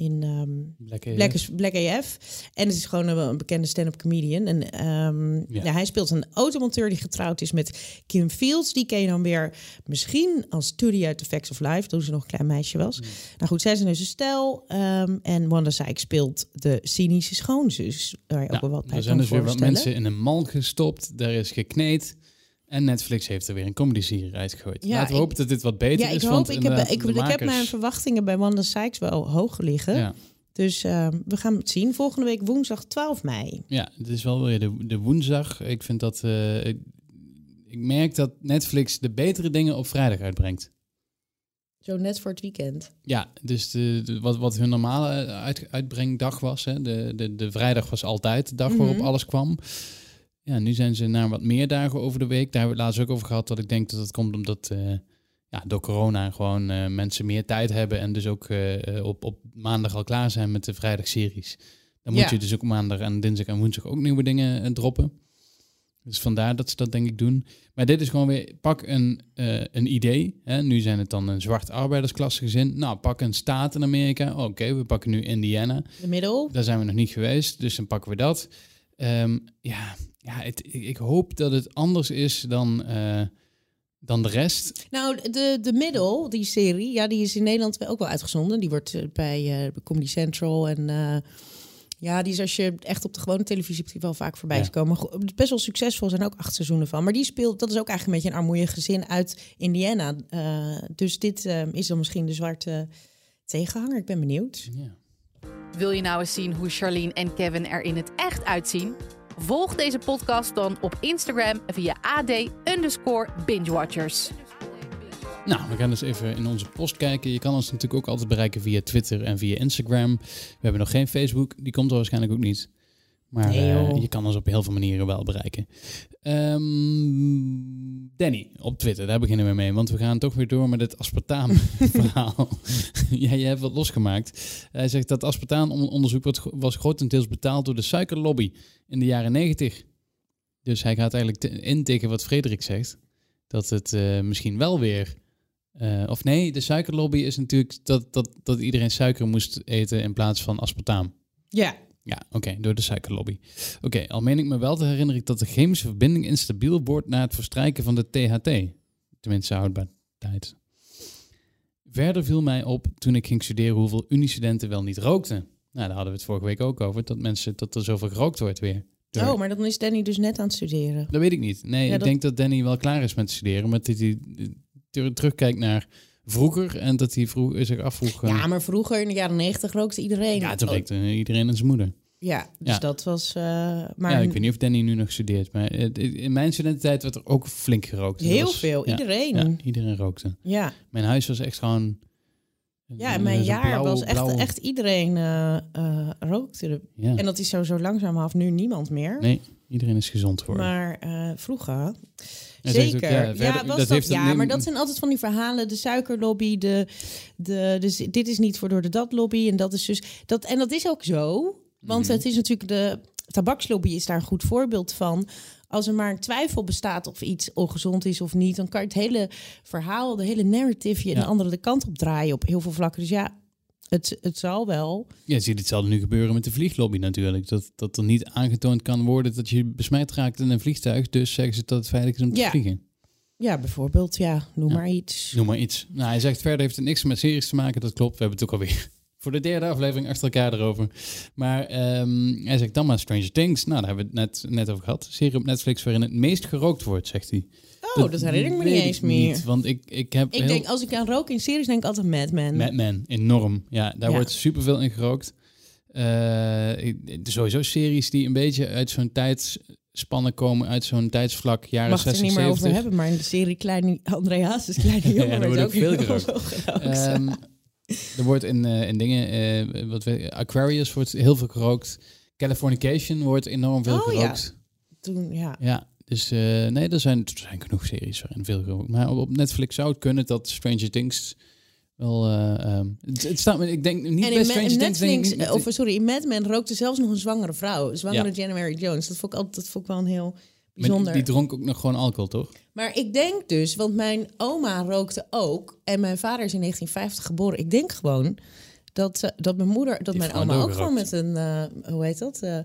in ehm, Black AF. Black, is- Black AF. En het is gewoon een, een bekende stand-up comedian. En ehm, Ja. ja. hij speelt een automonteur die getrouwd is met Kim Fields. Die ken je dan weer misschien als Toody uit The Facts of Life, toen ze nog een klein meisje was. Nou goed, zij zijn dus een stel. ehm, en Wanda Sykes speelt de cynische schoonzus. Waar je ook Nou, wel wat bij er zijn dus weer wat mensen in een mal gestopt. Daar is gekneed. En Netflix heeft er weer een comedy-serie uitgegooid. Ja, Laten we ik- hopen dat dit wat beter Ja, ik is. hoop, want ik heb, ik, de ik heb makers- mijn verwachtingen bij Wanda Sykes wel hoog liggen. Ja, Dus ehm, we gaan het zien. Volgende week woensdag 12 mei. ja, het is wel weer de, de woensdag. Ik vind dat... eh, ik, ik merk dat Netflix de betere dingen op vrijdag uitbrengt. Zo net voor het weekend. Ja, dus de, de- wat, wat hun normale uit, uitbrengdag was. Hè, de, de, de vrijdag was altijd de dag waarop Mhm. alles kwam. Ja, nu zijn ze naar wat meer dagen over de week. Daar hebben we het laatst ook over gehad. Dat ik denk dat het komt omdat eh, ja, door corona gewoon eh, mensen meer tijd hebben. En dus ook eh, op, op maandag al klaar zijn met de vrijdagseries. Dan moet Ja. je dus ook maandag en dinsdag en woensdag ook nieuwe dingen droppen. Dus vandaar dat ze dat denk ik doen. Maar dit is gewoon weer, pak een, een idee. Hè? Nu zijn het dan een zwart arbeidersklasse gezin. Nou, pak een staat in Amerika. Oh, Oké, we pakken nu Indiana. De middel. Daar zijn we nog niet geweest, dus dan pakken we dat. Ehm, ja, ja het, ik, ik hoop dat het anders is dan, eh, dan de rest. Nou, de, de middel, die serie, ja, die is in Nederland ook wel uitgezonden. Die wordt eh, bij eh, Comedy Central en eh, ja, die is als je echt op de gewone televisie hebt die wel vaak voorbij Ja. is komen. Best wel succesvol, er zijn ook acht seizoenen van. Maar die speelt, dat is ook eigenlijk een beetje een armoeig gezin uit Indiana. Eh, dus dit is dan misschien de zwarte tegenhanger. Ik ben benieuwd. Ja. Wil je nou eens zien hoe Charlene en Kevin er in het echt uitzien? Volg deze podcast dan op Instagram via AD bingewatchers. Nou, we gaan dus even in onze post kijken. Je kan ons natuurlijk ook altijd bereiken via Twitter en via Instagram. We hebben nog geen Facebook, die komt er waarschijnlijk ook niet. Maar Nee, eh, je kan ons op heel veel manieren wel bereiken. Ehm, Danny, op Twitter, daar beginnen we mee. Want we gaan toch weer door met het aspartaam-verhaal. ja, je hebt wat losgemaakt. Hij zegt dat aspartaamonderzoek was grotendeels betaald door de suikerlobby in de jaren negentig. Dus hij gaat eigenlijk in tegen wat Frederik zegt. Dat het eh, misschien wel weer... eh, of nee, de suikerlobby is natuurlijk dat, dat, dat iedereen suiker moest eten in plaats van aspartaam. Ja, Ja, oké, door de suikerlobby. Oké, al meen ik me wel te herinneren dat de chemische verbinding instabiel wordt na het verstrijken van de THT. Tenminste, houdbaarheid. Verder viel mij op toen ik ging studeren hoeveel Unie-studenten wel niet rookten. Nou, daar hadden we het vorige week ook over, dat mensen dat er zoveel gerookt wordt weer. door- Oh, maar dan is Danny dus net aan het studeren. Dat weet ik niet. Nee, Ja, ik dat- denk dat Danny wel klaar is met studeren. Maar dat hij ter- terugkijkt naar vroeger. En dat hij vroeg, zich afvroeg... eh, Ja, maar vroeger in de jaren negentig rookte iedereen. ja, toen Oh, iedereen en zijn moeder. Ja, dus Ja. dat was... eh, maar ja, ik weet niet of Danny nu nog studeert. Maar eh, in mijn studententijd werd er ook flink gerookt. Heel was- veel. ja, iedereen. Ja, Ja, iedereen rookte. ja. Mijn huis was echt gewoon... en mijn jaar was echt, echt iedereen eh, eh, rookte. Ja. En dat is zo, zo langzamerhand nu niemand meer. Nee, iedereen is gezond geworden. Maar eh, vroeger... Zeker. ook, ja, was dat ja maar dat zijn altijd van die verhalen. De suikerlobby, de, de, dus dit is niet voor door de dat lobby. En dat is dus dat. En dat is ook zo. Want Mhm. het is natuurlijk de tabakslobby is daar een goed voorbeeld van. Als er maar een twijfel bestaat of iets ongezond is of niet, dan kan je het hele verhaal, de hele narrative je Ja. een andere kant op draaien op heel veel vlakken. Dus ja, het, het zal wel. Ja, je ziet hetzelfde nu gebeuren met de vlieglobby natuurlijk. Dat, dat er niet aangetoond kan worden dat je besmet raakt in een vliegtuig. Dus zeggen ze dat het veilig is om te Ja. vliegen. Ja, bijvoorbeeld, ja, noem Ja. maar iets. Noem maar iets. Nou, hij zegt verder heeft het niks met series te maken. Dat klopt. We hebben het ook alweer voor de derde aflevering achter elkaar erover. Maar ehm, hij zegt dan maar Stranger Things. Nou, daar hebben we het net, net over gehad. Serie op Netflix waarin het meest gerookt wordt, zegt hij. Oh, dat, herinner ik me niet eens meer. niet, want ik, ik heb Ik heel... denk, als ik aan rook in series, denk ik altijd Mad Men. Mad Men, enorm. Ja, daar Ja. wordt superveel in gerookt. Eh, sowieso series die een beetje uit zo'n tijdspannen komen, uit zo'n tijdsvlak, jaren mag het er 60, niet meer over 70. hebben, maar in de serie Kleine Andreas is Kleine Ja, Jongen daar werd wordt ook ook veel heel gerookt. veel gerookt. Ehm, er wordt in, eh, in dingen, eh, wat we, Aquarius wordt heel veel gerookt. Californication wordt enorm veel Oh, ja. gerookt. Toen, ja. Ja, dus eh, nee, er zijn, er zijn genoeg series waarin veel gerookt. Maar op, op Netflix zou het kunnen dat Stranger Things wel... eh, ehm, het, het staat me, ik denk niet En bij Stranger in Things... denk ik Netflix, of sorry, in Mad Men rookte zelfs nog een zwangere vrouw. Zwangere Ja. January Jones. Dat vond ik altijd, dat vond ik wel een heel Maar bijzonder. die dronk ook nog gewoon alcohol, toch? Maar ik denk dus, want mijn oma rookte ook en mijn vader is in 1950 geboren. Ik denk gewoon dat, dat mijn moeder, dat mijn oma ook gewoon met een, eh, hoe heet dat? Eh,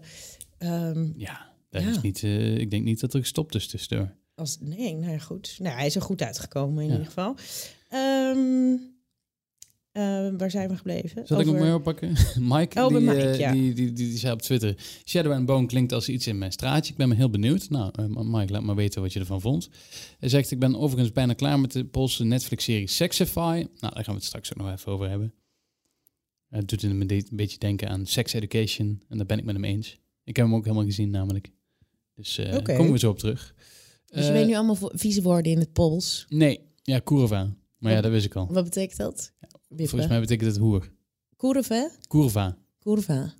ehm, Ja, dat Ja. is niet, eh, ik denk niet dat er gestopt is tussendoor. als, nee, nou ja, goed. Nou, hij is er goed uitgekomen in Ja. ieder geval. Ehm, eh, waar zijn we gebleven? Zal ik Over- meer oppakken? Mike, Oh, die, Mike, eh, ja. die, die, die, die zei op Twitter... Shadow and Bone klinkt als iets in mijn straatje. Ik ben me heel benieuwd. Nou, eh, Mike, laat maar weten wat je ervan vond. Hij zegt, ik ben overigens bijna klaar met de Poolse Netflix-serie Sexify. Nou, daar gaan we het straks ook nog even over hebben. Het doet me een beetje denken aan Sex Education. En daar ben ik met hem eens. Ik heb hem ook helemaal gezien namelijk. Dus eh Oké. komen we zo op terug. Dus je weet nu allemaal vieze woorden in het Pools. Nee, ja, Kurva. Maar ja, dat wist ik al. Wat betekent dat? Volgens mij betekent het hoer. Kurva? Kurva. Kurva.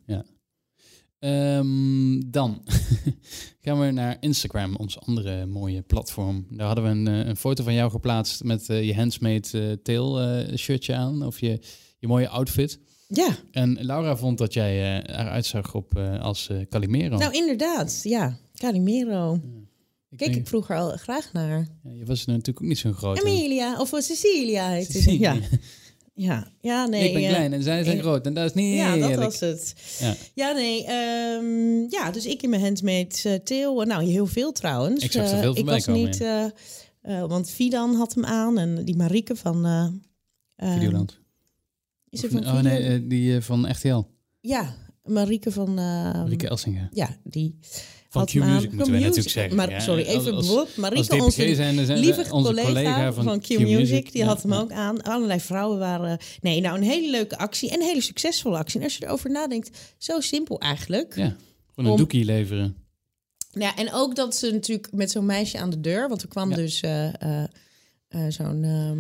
Ehm, dan gaan we naar Instagram, ons andere mooie platform. Daar hadden we een, eh, een foto van jou geplaatst met eh, je handsmade eh, tail shirtje aan. Of je, je mooie outfit. Ja, En Laura vond dat jij eruit zag op, als Calimero. nou inderdaad. Ja, Calimero. Ik Kijk ik vroeger al graag naar. ja, je was natuurlijk ook niet zo'n grote. Emilia, of Cecilia heet. Cecilia. Ja. Ja. ja, nee. ik ben eh, klein en zij zijn eh, groot. En dat is niet Ja, dat was het. Ja. Ja, nee. ehm, ja, dus ik in mijn handmade uh, tail. Nou, heel veel trouwens. Ik zag er Eh, veel Ik voorbij was komen, niet... eh, eh, want Fidan had hem aan en die Marieke van... eh eh, Videoland. Is er van oh nee, eh, die eh, van RTL. Ja, Marieke van... eh, Rieke Elsinga. Ja, die Van had Q hem aan. Music moeten wij Q-Music. natuurlijk zeggen. Maar, Ja, sorry, als- even als-. Als Marieke, DPG onze zijn, dan zijn lieve onze collega, van Q-Music, die Ja, had hem ook aan. Allerlei vrouwen waren... Nee, nou, een hele leuke actie en een hele succesvolle actie. En als je erover nadenkt, zo simpel eigenlijk. Ja, gewoon een Om- doekie leveren. Ja, en ook dat ze natuurlijk met zo'n meisje aan de deur... Want er kwam Ja. dus eh, eh, eh, zo'n ehm,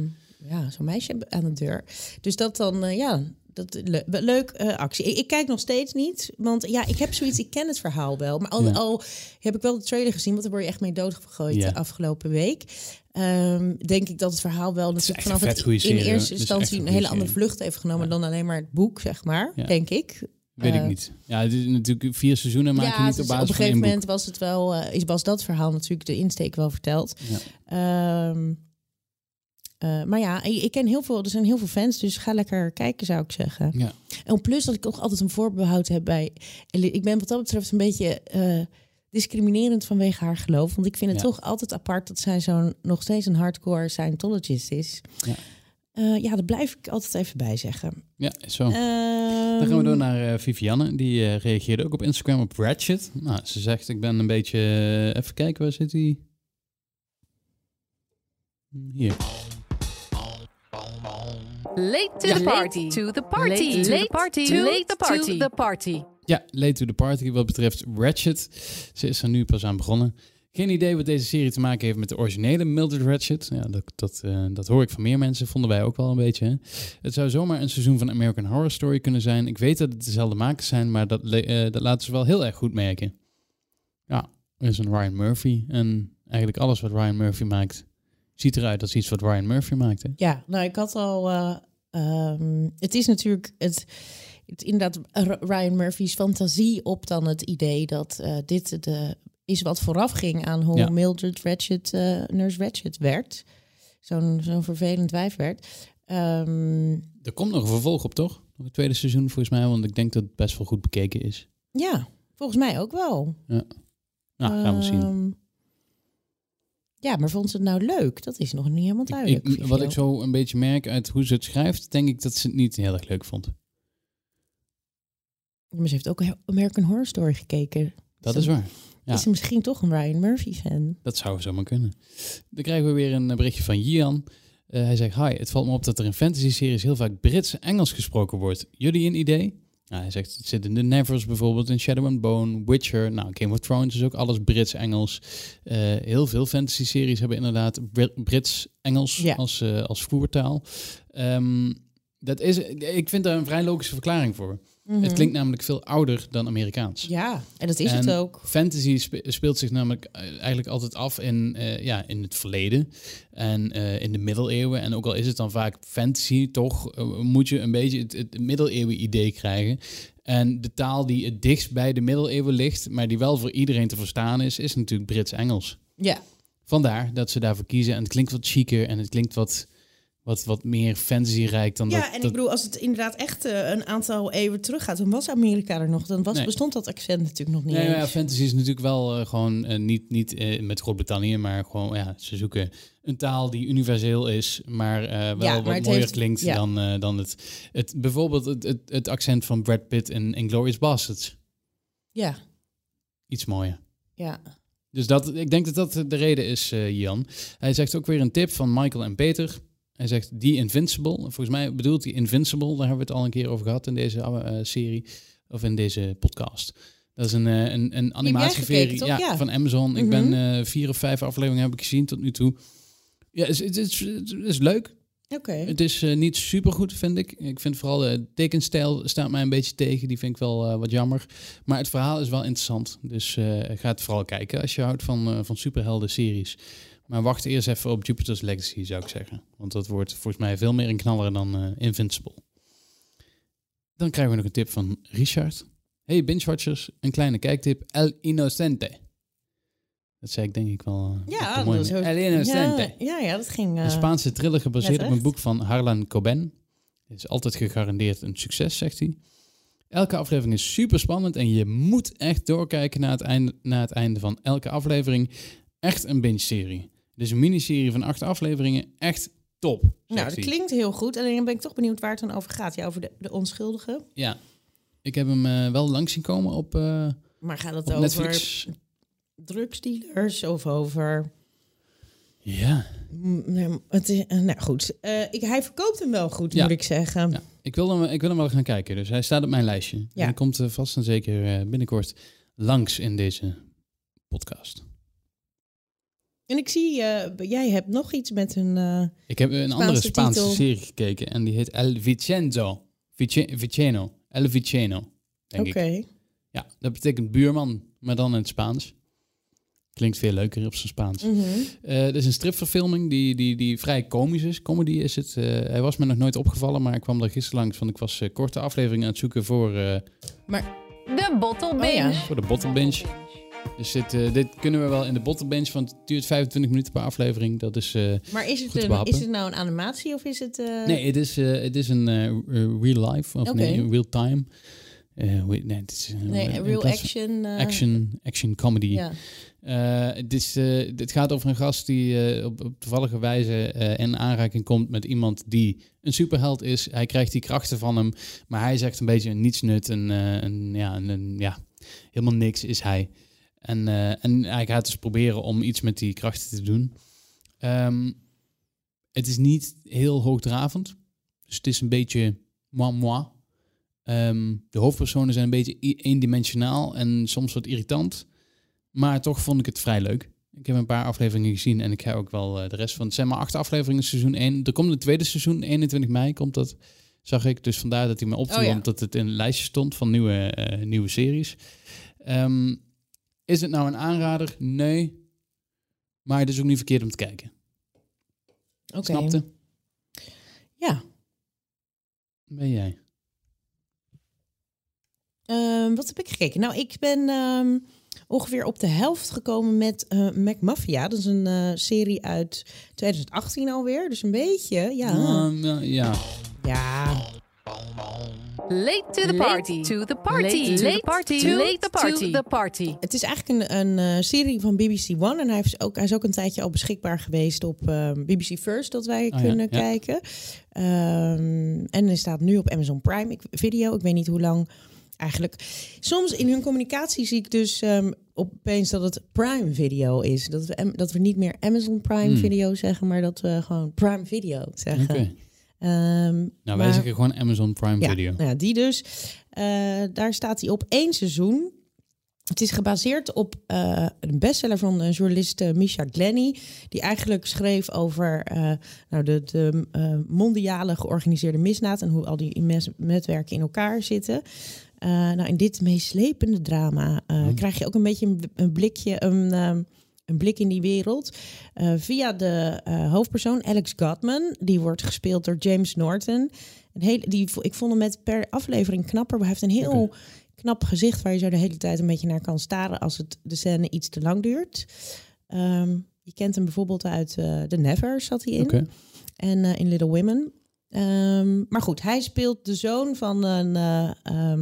ja, zo'n meisje aan de deur. Dus dat dan, eh, ja... Dat, le leuk eh, actie. Ik, ik kijk nog steeds niet, want ja, ik heb zoiets, ik ken het verhaal wel. Maar al, Ja. al heb ik wel de trailer gezien, want daar word je echt mee doodgegooid Ja. de afgelopen week. Ehm, denk ik dat het verhaal wel natuurlijk een vanaf het in eerste instantie een een hele andere vlucht heeft genomen Ja. dan alleen maar het boek, zeg maar, Ja. denk ik. Weet ik Eh, niet. Ja, het is natuurlijk vier seizoenen maak je niet dus op basis op een van één gegeven moment was het wel, eh, is was dat verhaal natuurlijk de insteek wel verteld. Ja. Ehm, eh, maar ja, ik, ken heel veel, er zijn heel veel fans, dus ga lekker kijken, zou ik zeggen. Ja. En plus dat ik ook altijd een voorbehoud heb bij. Ik ben wat dat betreft een beetje eh, discriminerend vanwege haar geloof. Want ik vind het Ja. toch altijd apart dat zij zo'n nog steeds een hardcore Scientologist is. Ja. Eh, ja, daar blijf ik altijd even bij zeggen. Ja, is zo. Ehm, Dan gaan we door naar eh, Vivianne. Die reageerde ook op Instagram op Ratchet. Nou, ze zegt, ik ben een beetje... even kijken, waar zit hij? Hier. Late to Ja. the party. To the party. Late to the party. Late the party. the party. Ja, late to the party wat betreft Ratchet. Ze is er nu pas aan begonnen. Geen idee wat deze serie te maken heeft met de originele Mildred Ratchet. Ja, dat, dat, eh, dat hoor ik van meer mensen. Vonden wij ook wel een beetje. Hè? Het zou zomaar een seizoen van American Horror Story kunnen zijn. Ik weet dat het dezelfde makers zijn, maar dat, eh, dat laten ze wel heel erg goed merken. Ja, er is een Ryan Murphy. En eigenlijk alles wat Ryan Murphy maakt, ziet eruit als iets wat Ryan Murphy maakte. Ja, nou, ik had al. eh, ehm, het is natuurlijk het, het inderdaad Ryan Murphy's fantasie op dan het idee dat eh, dit de, is wat vooraf ging aan hoe Ja. Mildred Ratchet eh, Nurse Ratchet werd. Zo'n zo'n vervelend wijf werd. Ehm, Er komt nog een vervolg op, toch? Nog een tweede seizoen volgens mij, want ik denk dat het best wel goed bekeken is. ja, volgens mij ook wel. Nou, gaan we zien. Ja, maar vond ze het nou leuk? Dat is nog niet helemaal duidelijk. ik, wat ik zo een beetje merk uit hoe ze het schrijft, denk ik dat ze het niet heel erg leuk vond. Maar ze heeft ook American Horror Story gekeken. Dat is waar. Ja. Is ze misschien toch een Ryan Murphy fan? Dat zou zomaar kunnen. Dan krijgen we weer een eh, berichtje van Jian. Eh, hij zegt, hi, het valt me op dat er in fantasy-series heel vaak Brits en Engels gesproken wordt. Jullie een idee? Nou, hij zegt, het zit in The Nevers bijvoorbeeld, in Shadow and Bone, Witcher. Nou, Game of Thrones is ook alles Brits-Engels. Eh, heel veel fantasy-series hebben inderdaad Brit- Brits-Engels Ja. als, eh, als voertaal. Ehm, dat is, ik vind daar een vrij logische verklaring voor. Het Mhm. klinkt namelijk veel ouder dan Amerikaans. Ja, en dat is En het ook. Fantasy spe- speelt zich namelijk eh, eigenlijk altijd af in, eh, ja, in het verleden en eh, in de middeleeuwen. En ook al is het dan vaak fantasy, toch moet je een beetje het, het middeleeuwen idee krijgen. En de taal die het dichtst bij de middeleeuwen ligt, maar die wel voor iedereen te verstaan is, is natuurlijk Brits-Engels. Ja, Vandaar dat ze daarvoor kiezen. En het klinkt wat chiquer en het klinkt wat, wat, wat meer fantasy-rijk dan ja dat. en ik bedoel, als het inderdaad echt eh, een aantal eeuwen teruggaat, dan was Amerika er nog. Dan was, Nee. bestond dat accent natuurlijk nog niet Nee, ja, fantasy is natuurlijk wel eh, gewoon eh, niet, niet met Groot-Brittannië, maar gewoon, ja, ze zoeken een taal die universeel is, maar wel maar wat mooier heeft- klinkt ja. dan, dan het, het, bijvoorbeeld het, het, het accent van Brad Pitt in Inglourious Basterds. Ja, Iets mooier. ja. Dus dat, ik denk dat dat de reden is, Jan. Hij zegt ook weer een tip van Michael en Peter. Hij zegt The Invincible. Volgens mij bedoelt hij Invincible. Daar hebben we het al een keer over gehad in deze eh, serie. Of in deze podcast. Dat is een, eh, een, een animatieserie ja, Ja. van Amazon. Ik Mhm. ben eh, vier of vijf afleveringen heb ik gezien tot nu toe. Ja, het is, het is, het is leuk. Oké. Het is niet super goed, vind ik. Ik vind vooral de tekenstijl staat mij een beetje tegen. Die vind ik wel wat jammer. Maar het verhaal is wel interessant. Dus ga het vooral kijken als je houdt van, van superhelden series. Maar wacht eerst even op Jupiter's Legacy, zou ik zeggen. Want dat wordt volgens mij veel meer een knaller dan eh, Invincible. Dan krijgen we nog een tip van Richard. Hey Binge-watchers, een kleine kijktip. El Innocente. Dat zei ik denk ik wel. eh, Ja, dat is manier. ook- El Innocente. ja, ja, ja, dat ging... eh, Een Spaanse thriller gebaseerd op een boek van Harlan Coben. Het is altijd gegarandeerd een succes, zegt hij. Elke aflevering is super spannend en je moet echt doorkijken naar het einde, naar het einde van elke aflevering. Echt een binge-serie. Dus een miniserie van acht afleveringen. Echt top. nou, dat klinkt heel goed. Alleen ben ik toch benieuwd waar het dan over gaat. Ja, over de, de onschuldigen. Ja. Ik heb hem eh, wel langs zien komen op, eh, Maar gaat het over Netflix. drugsdealers of over... Ja. Mm, nee, het is, eh, nou goed, ik, hij verkoopt hem wel goed, Ja. moet ik zeggen. ja. Ik, wil hem, ik wil hem wel gaan kijken. Dus hij staat op mijn lijstje. En hij komt vast en zeker binnenkort langs in deze podcast. En ik zie, eh, jij hebt nog iets met een... eh, Ik heb een Spaanse andere Spaanse titel. serie gekeken en die heet El Vicenzo. Vice- Viceno. El Viceno, denk Oké. Ja, dat betekent buurman, maar dan in het Spaans. Klinkt veel leuker op zijn Spaans. Mhm. Eh, Het is een stripverfilming die, die, die vrij komisch is. Comedy is het. Eh, hij was me nog nooit opgevallen, maar ik kwam er gisteren langs. Want ik was eh, korte afleveringen aan het zoeken voor, eh, De Bottle Oh Binge. ja. voor de Bottle Binge. Dus dit, eh, dit kunnen we wel in de Bottle Binge, want het duurt 25 minuten per aflevering. Dat is... eh, Maar is het, een, is het nou een animatie of is het... eh, Nee, het is, het is een real life, of nee, real time. nee, het is een- Nee, real action. action, action comedy. Ja. Het, is, het gaat over een gast die op, op toevallige wijze in aanraking komt met iemand die een superheld is. Hij krijgt die krachten van hem, maar hij is echt een beetje een nietsnut. Een, een, ja, een- ja, helemaal niks is hij. En, eh, en hij gaat dus proberen om iets met die krachten te doen. Ehm, het is niet heel hoogdravend. Dus het is een beetje moi moi. Ehm, de hoofdpersonen zijn een beetje eendimensionaal en soms wat irritant. Maar toch vond ik het vrij leuk. Ik heb een paar afleveringen gezien en ik ga ook wel eh, de rest van... Het zijn maar acht afleveringen seizoen 1. Er komt een tweede seizoen, 21 mei komt dat, zag ik. Dus vandaar dat hij me opviel, Oh ja. omdat het in een lijstje stond van nieuwe, eh, nieuwe series. Ehm, is het nou een aanrader? Nee. Maar het is ook niet verkeerd om te kijken. Oké. Snapte? Ja. Ben jij? Ehm, wat heb ik gekeken? Nou, ik ben ehm, ongeveer op de helft gekomen met eh McMafia. Dat is een eh, serie uit 2018 alweer. Dus een beetje, ja. Ehm, ja, ja. Ja, Late to the party. to the party. Late to the party. Late to the party. het is eigenlijk een, een eh, serie van BBC One. En hij is, ook, hij is ook een tijdje al beschikbaar geweest op ehm, BBC First, dat wij Oh kunnen ja. kijken. Ehm, en hij staat nu op Amazon Prime ik, Video. Ik weet niet hoe lang eigenlijk. Soms in hun communicatie zie ik dus ehm, opeens dat het Prime Video is. Dat we, dat we niet meer Amazon Prime Hmm. Video zeggen, maar dat we gewoon Prime Video zeggen. Oké. Ehm, Nou, wij maar- zeggen gewoon Amazon Prime ja, Video. nou ja, die dus. Eh, daar staat hij op één seizoen. Het is gebaseerd op eh, een bestseller van de journalist eh, Misha Glenny. Die eigenlijk schreef over nou, de, de mondiale georganiseerde misdaad. En hoe al die netwerken in elkaar zitten. Nou, in dit meeslepende drama Mhm. krijg je ook een beetje een, een blikje, een, ehm, een blik in die wereld. Eh, via de eh, hoofdpersoon Alex Godman. Die wordt gespeeld door James Norton. Een hele, die, ik vond hem met per aflevering knapper. Hij heeft een heel knap gezicht waar je zo de hele tijd een beetje naar kan staren als het de scène iets te lang duurt. Ehm, je kent hem bijvoorbeeld uit eh The Never zat hij in. En in Little Women. Ehm, maar goed, hij speelt de zoon van een eh,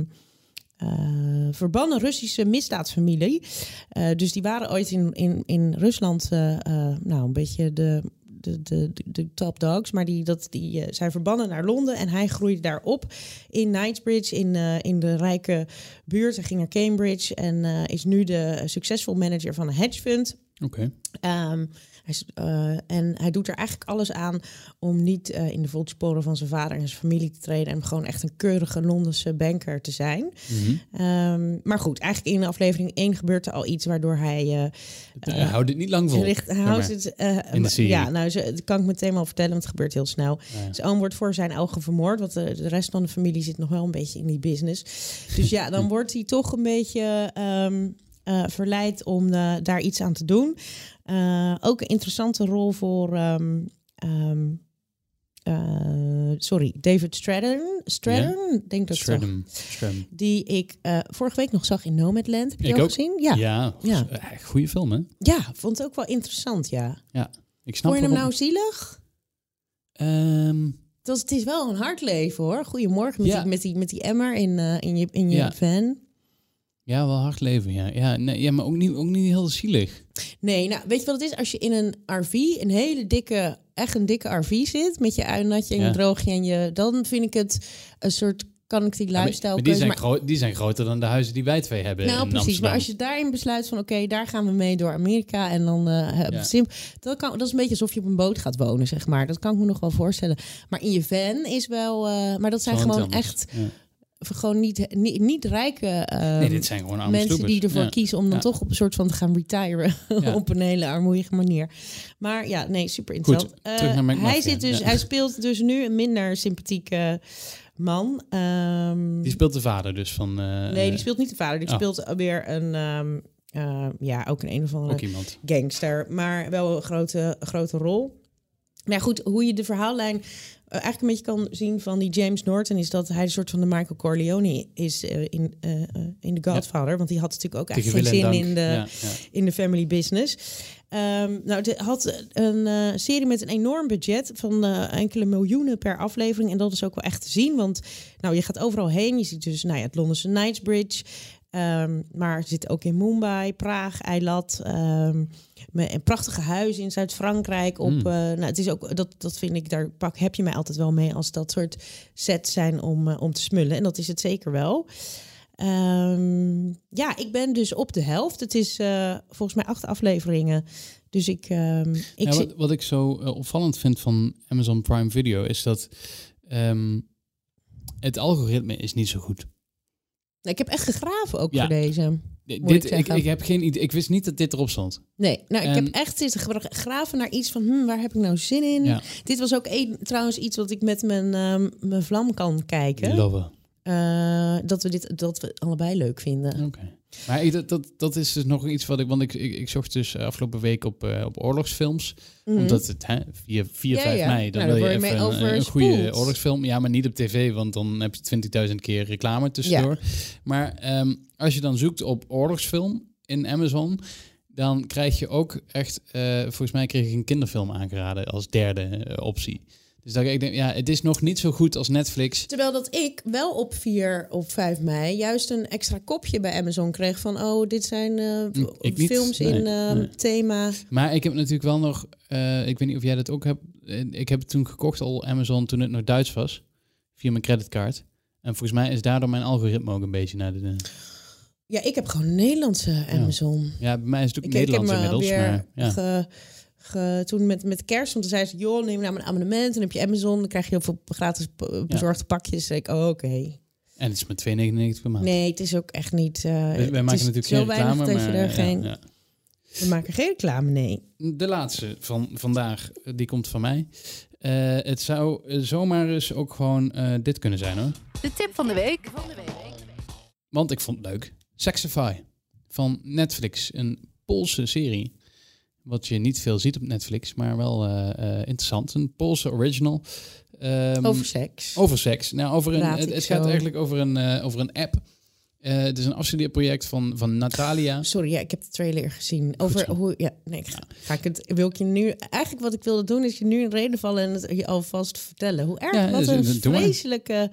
eh, verbannen Russische misdaadfamilie. Eh, dus die waren ooit in, in, in Rusland eh, nou, een beetje de, de, de, de, top dogs. Maar die, dat, die zijn verbannen naar Londen. En hij groeide daar op in Knightsbridge, in, in de rijke buurt. Hij ging naar Cambridge en is nu de succesvol manager van een hedge fund. Oké. Ehm, hij, is, eh, en hij doet er eigenlijk alles aan om niet eh, in de voetsporen van zijn vader en zijn familie te treden. En gewoon echt een keurige Londense banker te zijn. Mhm. Ehm, maar goed, eigenlijk in aflevering 1 gebeurt er al iets waardoor hij. Het, eh, houdt het niet lang vol. richt, zeg houdt het, In de serie. Ja, nou, dat kan ik meteen wel vertellen, want het gebeurt heel snel. Ja. Zijn oom wordt voor zijn ogen vermoord, want de, de rest van de familie zit nog wel een beetje in die business. Dus ja, dan wordt hij toch een beetje ehm, eh, verleid om daar iets aan te doen. Eh, ook een interessante rol voor. ehm, ehm, eh, sorry, David Stratton. Stratton, denk dat. Shredem. Die ik vorige week nog zag in Nomadland. Heb je Ik ook. gezien? Ja. ja. Ja, Ja. goede film, hè? vond het ook wel interessant, ja. Ik snap Vond je hem nou zielig? Ehm, Het, is wel een hard leven hoor. Goedemorgen met, Ja. die, met, die, met die emmer in, in je, in je Ja. van. Ja, wel hard leven, ja. Ja, nee, ja maar ook niet, ook niet heel zielig. Nee, nou weet je wat het is? Als je in een RV, een hele dikke, echt een dikke RV zit... met je uinnatje en je Ja. droogje en je... dan vind ik het een soort, kan ik die Ja, maar- lifestyle maar die, zijn gro- die zijn groter dan de huizen die wij twee hebben Nou, in precies. Amsterdam. Maar als je daarin besluit van oké, daar gaan we mee door Amerika en dan hebben Ja. we sim, dat, kan, dat is een beetje alsof je op een boot gaat wonen, zeg maar. Dat kan ik me nog wel voorstellen. Maar in je van is wel, eh, maar dat zijn gewoon anders. echt Ja. Gewoon niet, niet, niet rijke ehm, Nee, dit zijn gewoon mensen die ervoor Ja. kiezen om dan Ja. toch op een soort van te gaan retiren Ja. op een hele armoedige manier. Maar ja, nee, super interessant. Goed, Eh, hij zit dus, hij speelt dus nu een minder sympathieke man. Ehm, Die speelt de vader dus van... eh, Nee, die speelt niet de vader. Die oh. speelt weer een, ehm, eh, ja, ook een een of andere gangster, maar wel een grote, grote rol. Maar ja, goed, hoe je de verhaallijn eh, eigenlijk een beetje kan zien van die James Norton is dat hij een soort van de Michael Corleone is eh, in, eh, eh, in The Godfather, want die had natuurlijk ook eigenlijk geen zin dank. in de Ja, ja. in de family business. Ehm, nou, het had een eh, serie met een enorm budget van eh, enkele miljoenen per aflevering. En dat is ook wel echt te zien, want nou, je gaat overal heen. Je ziet dus nou ja, het Londense Knightsbridge, ehm, maar zit ook in Mumbai, Praag, Eilat. met een prachtige huizen in Zuid-Frankrijk. Op, Mm. eh, nou, het is ook dat, dat vind ik daar pak heb je mij altijd wel mee als dat soort sets zijn om, eh, om te smullen. En dat is het zeker wel. Ehm, ja, ik ben dus op de helft. Het is eh, volgens mij acht afleveringen. Dus ik, ik Ja, wat, wat ik zo opvallend vind van Amazon Prime Video is dat het algoritme is niet zo goed. Ik heb echt gegraven ook Ja. voor deze. Dit, ik ik, heb geen idee. Ik wist niet dat dit erop stond. Nee, nou, ik En- heb echt zitten gra- graven naar iets van, hm, waar heb ik nou zin in? Ja. Dit was ook een, trouwens iets wat ik met mijn, ehm, mijn vlam kan kijken. Love. Eh, dat we dit dat we allebei leuk vinden. Oké. Maar ik, dat, dat, dat is dus nog iets wat ik... Want ik, ik, ik zocht dus afgelopen week op, eh, op oorlogsfilms. Mhm. Omdat het hè, 4, 4 Ja, 5 ja. mei... Dan Nou, wil je even een, een goede oorlogsfilm. Ja, maar niet op tv. Want dan heb je 20.000 keer reclame tussendoor. Maar ehm, als je dan zoekt op oorlogsfilm in Amazon... Dan krijg je ook echt... eh, volgens mij kreeg ik een kinderfilm aangeraden als derde eh, optie. Dus dat ik denk, ja, het is nog niet zo goed als Netflix. Terwijl dat ik wel op 4 of 5 mei juist een extra kopje bij Amazon kreeg van oh, dit zijn niet. films Nee, in eh, nee. thema. Maar ik heb natuurlijk wel nog, eh, ik weet niet of jij dat ook hebt. Eh, Ik heb het toen gekocht al Amazon toen het nog Duits was, via mijn creditcard. En volgens mij is daardoor mijn algoritme ook een beetje naar de. Ja, ik heb gewoon Nederlandse Amazon. Ja, bij mij is het ook Ik, ik heb Nederlands me inmiddels. weer Maar, ja. Ge, toen met, met kerst, want toen zei ze, joh, neem nou een abonnement. Dan heb je Amazon, dan krijg je heel veel gratis bezorgde pakjes. Zei ik, oh, oké. En het is met 2,99 per maand. Nee, het is ook echt niet... eh, wij, maken is natuurlijk geen reclame, dat maar je er ja, geen... ja. We maken geen reclame, nee. De laatste van vandaag, eh, die komt van mij. Eh, het zou zomaar eens ook gewoon eh, dit kunnen zijn hoor. De tip van de week. Want ik vond het leuk. Sexify van Netflix. Een Poolse serie. Wat je niet veel ziet op Netflix, maar wel eh, eh, interessant. Een Poolse original. Ehm, Over seks. over seks. Nou, over een, het, het gaat eigenlijk over een, eh, over een app. Het is een afstudeerproject van, van Natalia. Sorry, ja, ik heb de trailer gezien. Over hoe. Ja, nee, ik ga, ga ik het. Wil ik je nu. Eigenlijk wat ik wilde doen, is je nu in reden vallen en het je alvast vertellen. Hoe erg. Ja, wat dus, een vreselijke.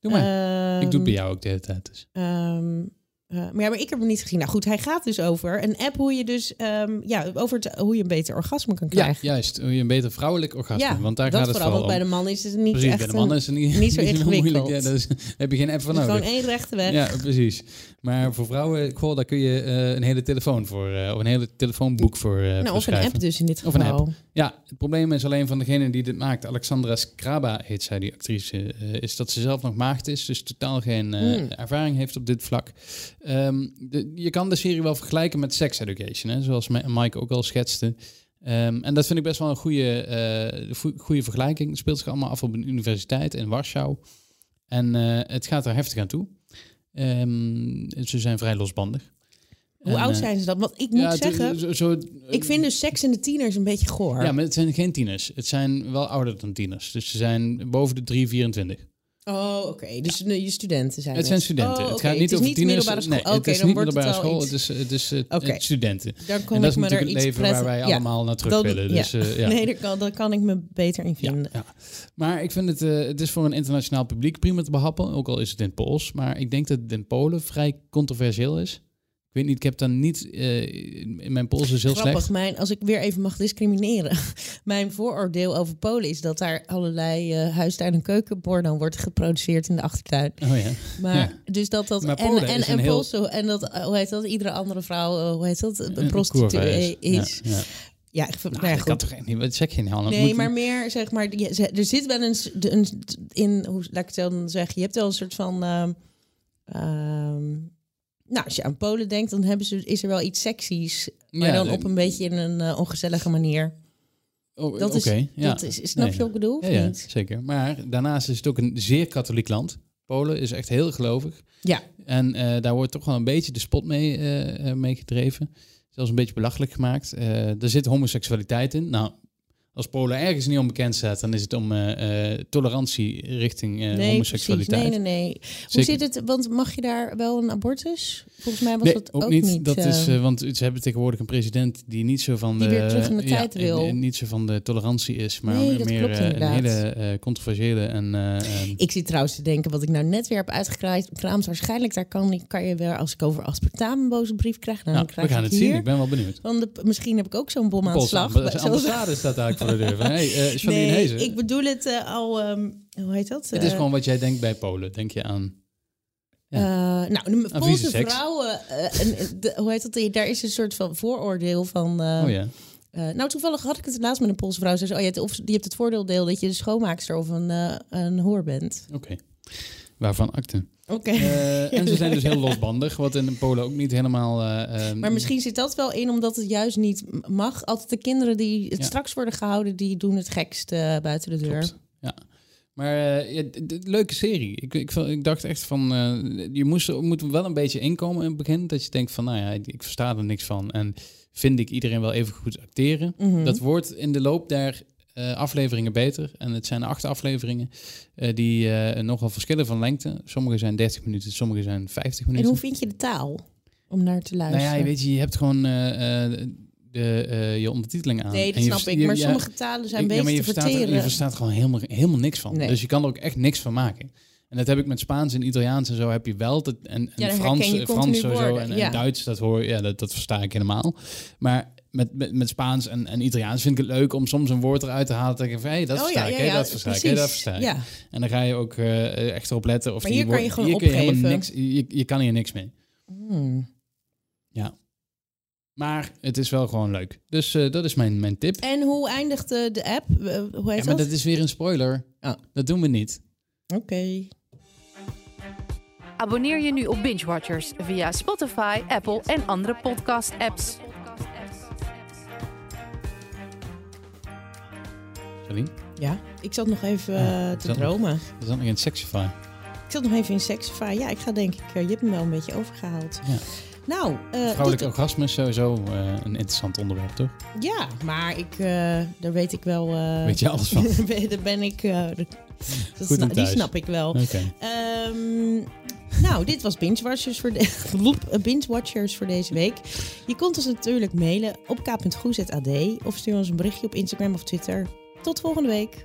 Doe maar. ehm, ik doe het bij jou ook de hele tijd. Dus. ehm, eh, maar ja, maar ik heb hem niet gezien. Nou goed, hij gaat dus over een app hoe je dus ehm, ja, over het, hoe je een beter orgasme kan Ja, krijgen. juist. Hoe je een beter vrouwelijk orgasme. Ja, want daar dat gaat het vooral. Want bij de man is het niet Precies, echt bij de mannen is het niet, niet zo ingewikkeld. moeilijk. Ja, daar heb je geen app een, nodig. gewoon één rechte weg. Ja, precies. Maar voor vrouwen, goh, daar kun je eh, een hele telefoon voor, eh, of een hele telefoonboek voor, nou, voor of een app dus in dit Of een geval. Ja, het probleem is alleen van degene die dit maakt, Alexandra Skraba heet zij, die actrice, eh, is dat ze zelf nog maagd is, dus totaal geen eh, Hmm. ervaring heeft op dit vlak. Ehm, de, je kan de serie wel vergelijken met Sex Education, hè, zoals Mike ook al schetste. Ehm, en dat vind ik best wel een goede, eh, goede vergelijking. Het speelt zich allemaal af op een universiteit in Warschau. En het gaat er heftig aan toe. Ehm, ze zijn vrij losbandig. Hoe En, oud eh, zijn ze dat? Want ik moet ja, het- zeggen, zo, zo- ik vind dus seks in de tieners een beetje goor. ja, maar het zijn geen tieners. Het zijn wel ouder dan tieners. Dus ze zijn boven de 3, 24. Oh, oké. Dus je studenten zijn Het zijn studenten. Oh, het gaat niet is over niet tieners. Nee, het is dan niet wordt middelbare het school. iets- Het is, het is eh, het studenten. Dan kan En dat is er natuurlijk het iets leven waar wij ja. allemaal naar terug Dat- willen. Dus, eh, ja. Nee, daar kan, daar kan ik me beter in vinden. ja. Maar ik vind het, het is voor een internationaal publiek prima te behappen. Ook al is het in het Pools. Maar ik denk dat het in Polen vrij controversieel is. Ik weet niet, ik heb dan niet... eh, in mijn Pools is heel Grappig, slecht. mijn, als ik weer even mag discrimineren. Mijn vooroordeel over Polen is dat daar allerlei eh huistuin- en keukenporno wordt geproduceerd in de achtertuin. Oh ja. Maar Ja. dus dat dat Maar en Polen en en heel- en dat eh, hoe heet dat iedere andere vrouw hoe heet dat een prostituee is. Ja, ja. Ja, ik vind, Nou, nou ja, kan goed. toch niet? Wat zeg je nou? Nee, maar meer zeg maar, er zit wel een, een in, hoe laat ik het dan zeggen, je hebt wel een soort van, ehm, ehm, nou, als je aan Polen denkt, dan hebben ze, is er wel iets seksies, maar dan op een beetje in een eh, ongezellige manier. Oh, Dat is, oké, ja. dat is, snap Nee. je wat ik bedoel? Ja, ja, niet? zeker. Maar daarnaast is het ook een zeer katholiek land. Polen is echt heel gelovig. Ja. En eh, daar wordt toch wel een beetje de spot mee, eh, mee gedreven. Zelfs een beetje belachelijk gemaakt. Er zit homoseksualiteit in. Nou, Als Polen ergens niet onbekend staat, dan is het om eh, eh, tolerantie richting eh, nee, precies. homoseksualiteit. Nee, nee, nee. Hoe zit het? Want mag je daar wel een abortus? Volgens mij was Nee, dat ook, niet. dat is, want ze hebben tegenwoordig een president die niet zo van Die de, weer terug in de ja, tijd wil. en- en niet zo van de tolerantie is, maar Nee, meer klopt een hele controversiële en eh, ehm, Ik zit trouwens te denken, wat ik nou net weer heb uitgekraamd. Waarschijnlijk daar kan, ik- kan je wel, als ik over aspartame een boze brief krijg, nou, dan we krijg gaan ik het hier. zien. Ik ben wel benieuwd. Want de, misschien heb ik ook zo'n bom aan de slag. Zoals- ambassade staat eigenlijk voor de deur. Van, hey, eh nee, Hezen. ik bedoel het eh, al, ehm, hoe heet dat? het is Eh, gewoon wat jij denkt bij Polen. Denk je aan... eh, nou, de Poolse vrouwen, en, de- hoe heet dat? Daar is een soort van vooroordeel van. oh ja. nou, toevallig had ik het laatst met een Poolse vrouw. Ze zei, oh, je hebt, of, je hebt het voordeel dat je de schoonmaakster of een, eh, een hoer bent. Oké. Waarvan akte. Oké. Eh, en ze zijn dus heel losbandig, wat in Polen ook niet helemaal... eh, ehm, Maar misschien zit dat wel in omdat het juist niet mag. Altijd de kinderen die het Ja. straks worden gehouden, die doen het gekst eh, buiten de deur. Klopt. Ja. Maar ja, leuke serie. Ik, ik, ik dacht echt van, je moest, er moet wel een beetje inkomen in het begin. Dat je denkt van, nou ja, ik, versta er niks van. En vind ik iedereen wel even goed acteren. Mhm. Dat wordt in de loop der eh, afleveringen beter. En het zijn acht afleveringen eh, die eh, nogal verschillen van lengte. Sommige zijn 30 minuten, sommige zijn 50 En minuten. hoe vind je de taal om naar te nou luisteren? ja, je weet je, je hebt gewoon de, je ondertiteling aan. nee, En dat snap ik. Maar ja, sommige talen zijn beter maar je te verstaat, er- verteren. je verstaat gewoon helemaal, helemaal niks van. Nee. Dus je kan er ook echt niks van maken. En dat heb ik met Spaans en Italiaans en zo heb je wel. Dat, en en Ja, Frans, Frans sowieso en, en ja. Duits, dat, hoor, ja, dat, dat versta ik helemaal. Maar met, met, met Spaans en, en Italiaans vind ik het leuk om soms een woord eruit te halen. Dat ik van, hé, dat Oh, versta ja, ik, ja, hé, ja, dat versta ik, dat versta ik. Ja. En dan ga je ook eh, echt erop letten. Of Maar die hier kan je woorden- gewoon hier kun je helemaal niks, je, je kan hier niks mee. Hmm. Maar het is wel gewoon leuk. Dus eh, dat is mijn, mijn tip. En hoe eindigt de, de app? Eh, hoe heet Ja, maar dat? dat is weer een spoiler. Oh. Dat doen we niet. Oké. Abonneer je nu op Binge Watchers via Spotify, Apple en andere podcast-apps. Ja, ik zat nog even Ja, eh, te zat nog- dromen. Er zat nog in Sexify. Ik zat nog even in Sexify. Ja, ik ga denk ik... eh, je hebt me wel een beetje overgehaald. Ja. Nou, eh, Vrouwelijk tot- orgasme is sowieso een interessant onderwerp, toch? ja, maar ik, daar weet ik wel... Weet je alles van? daar ben ik... dat Goed sna- en die snap ik wel. Oké. Ehm, nou, dit was Binge Watchers, voor de, Binge Watchers voor deze week. Je kunt ons natuurlijk mailen op k.goes.ad of stuur ons een berichtje op Instagram of Twitter. Tot volgende week.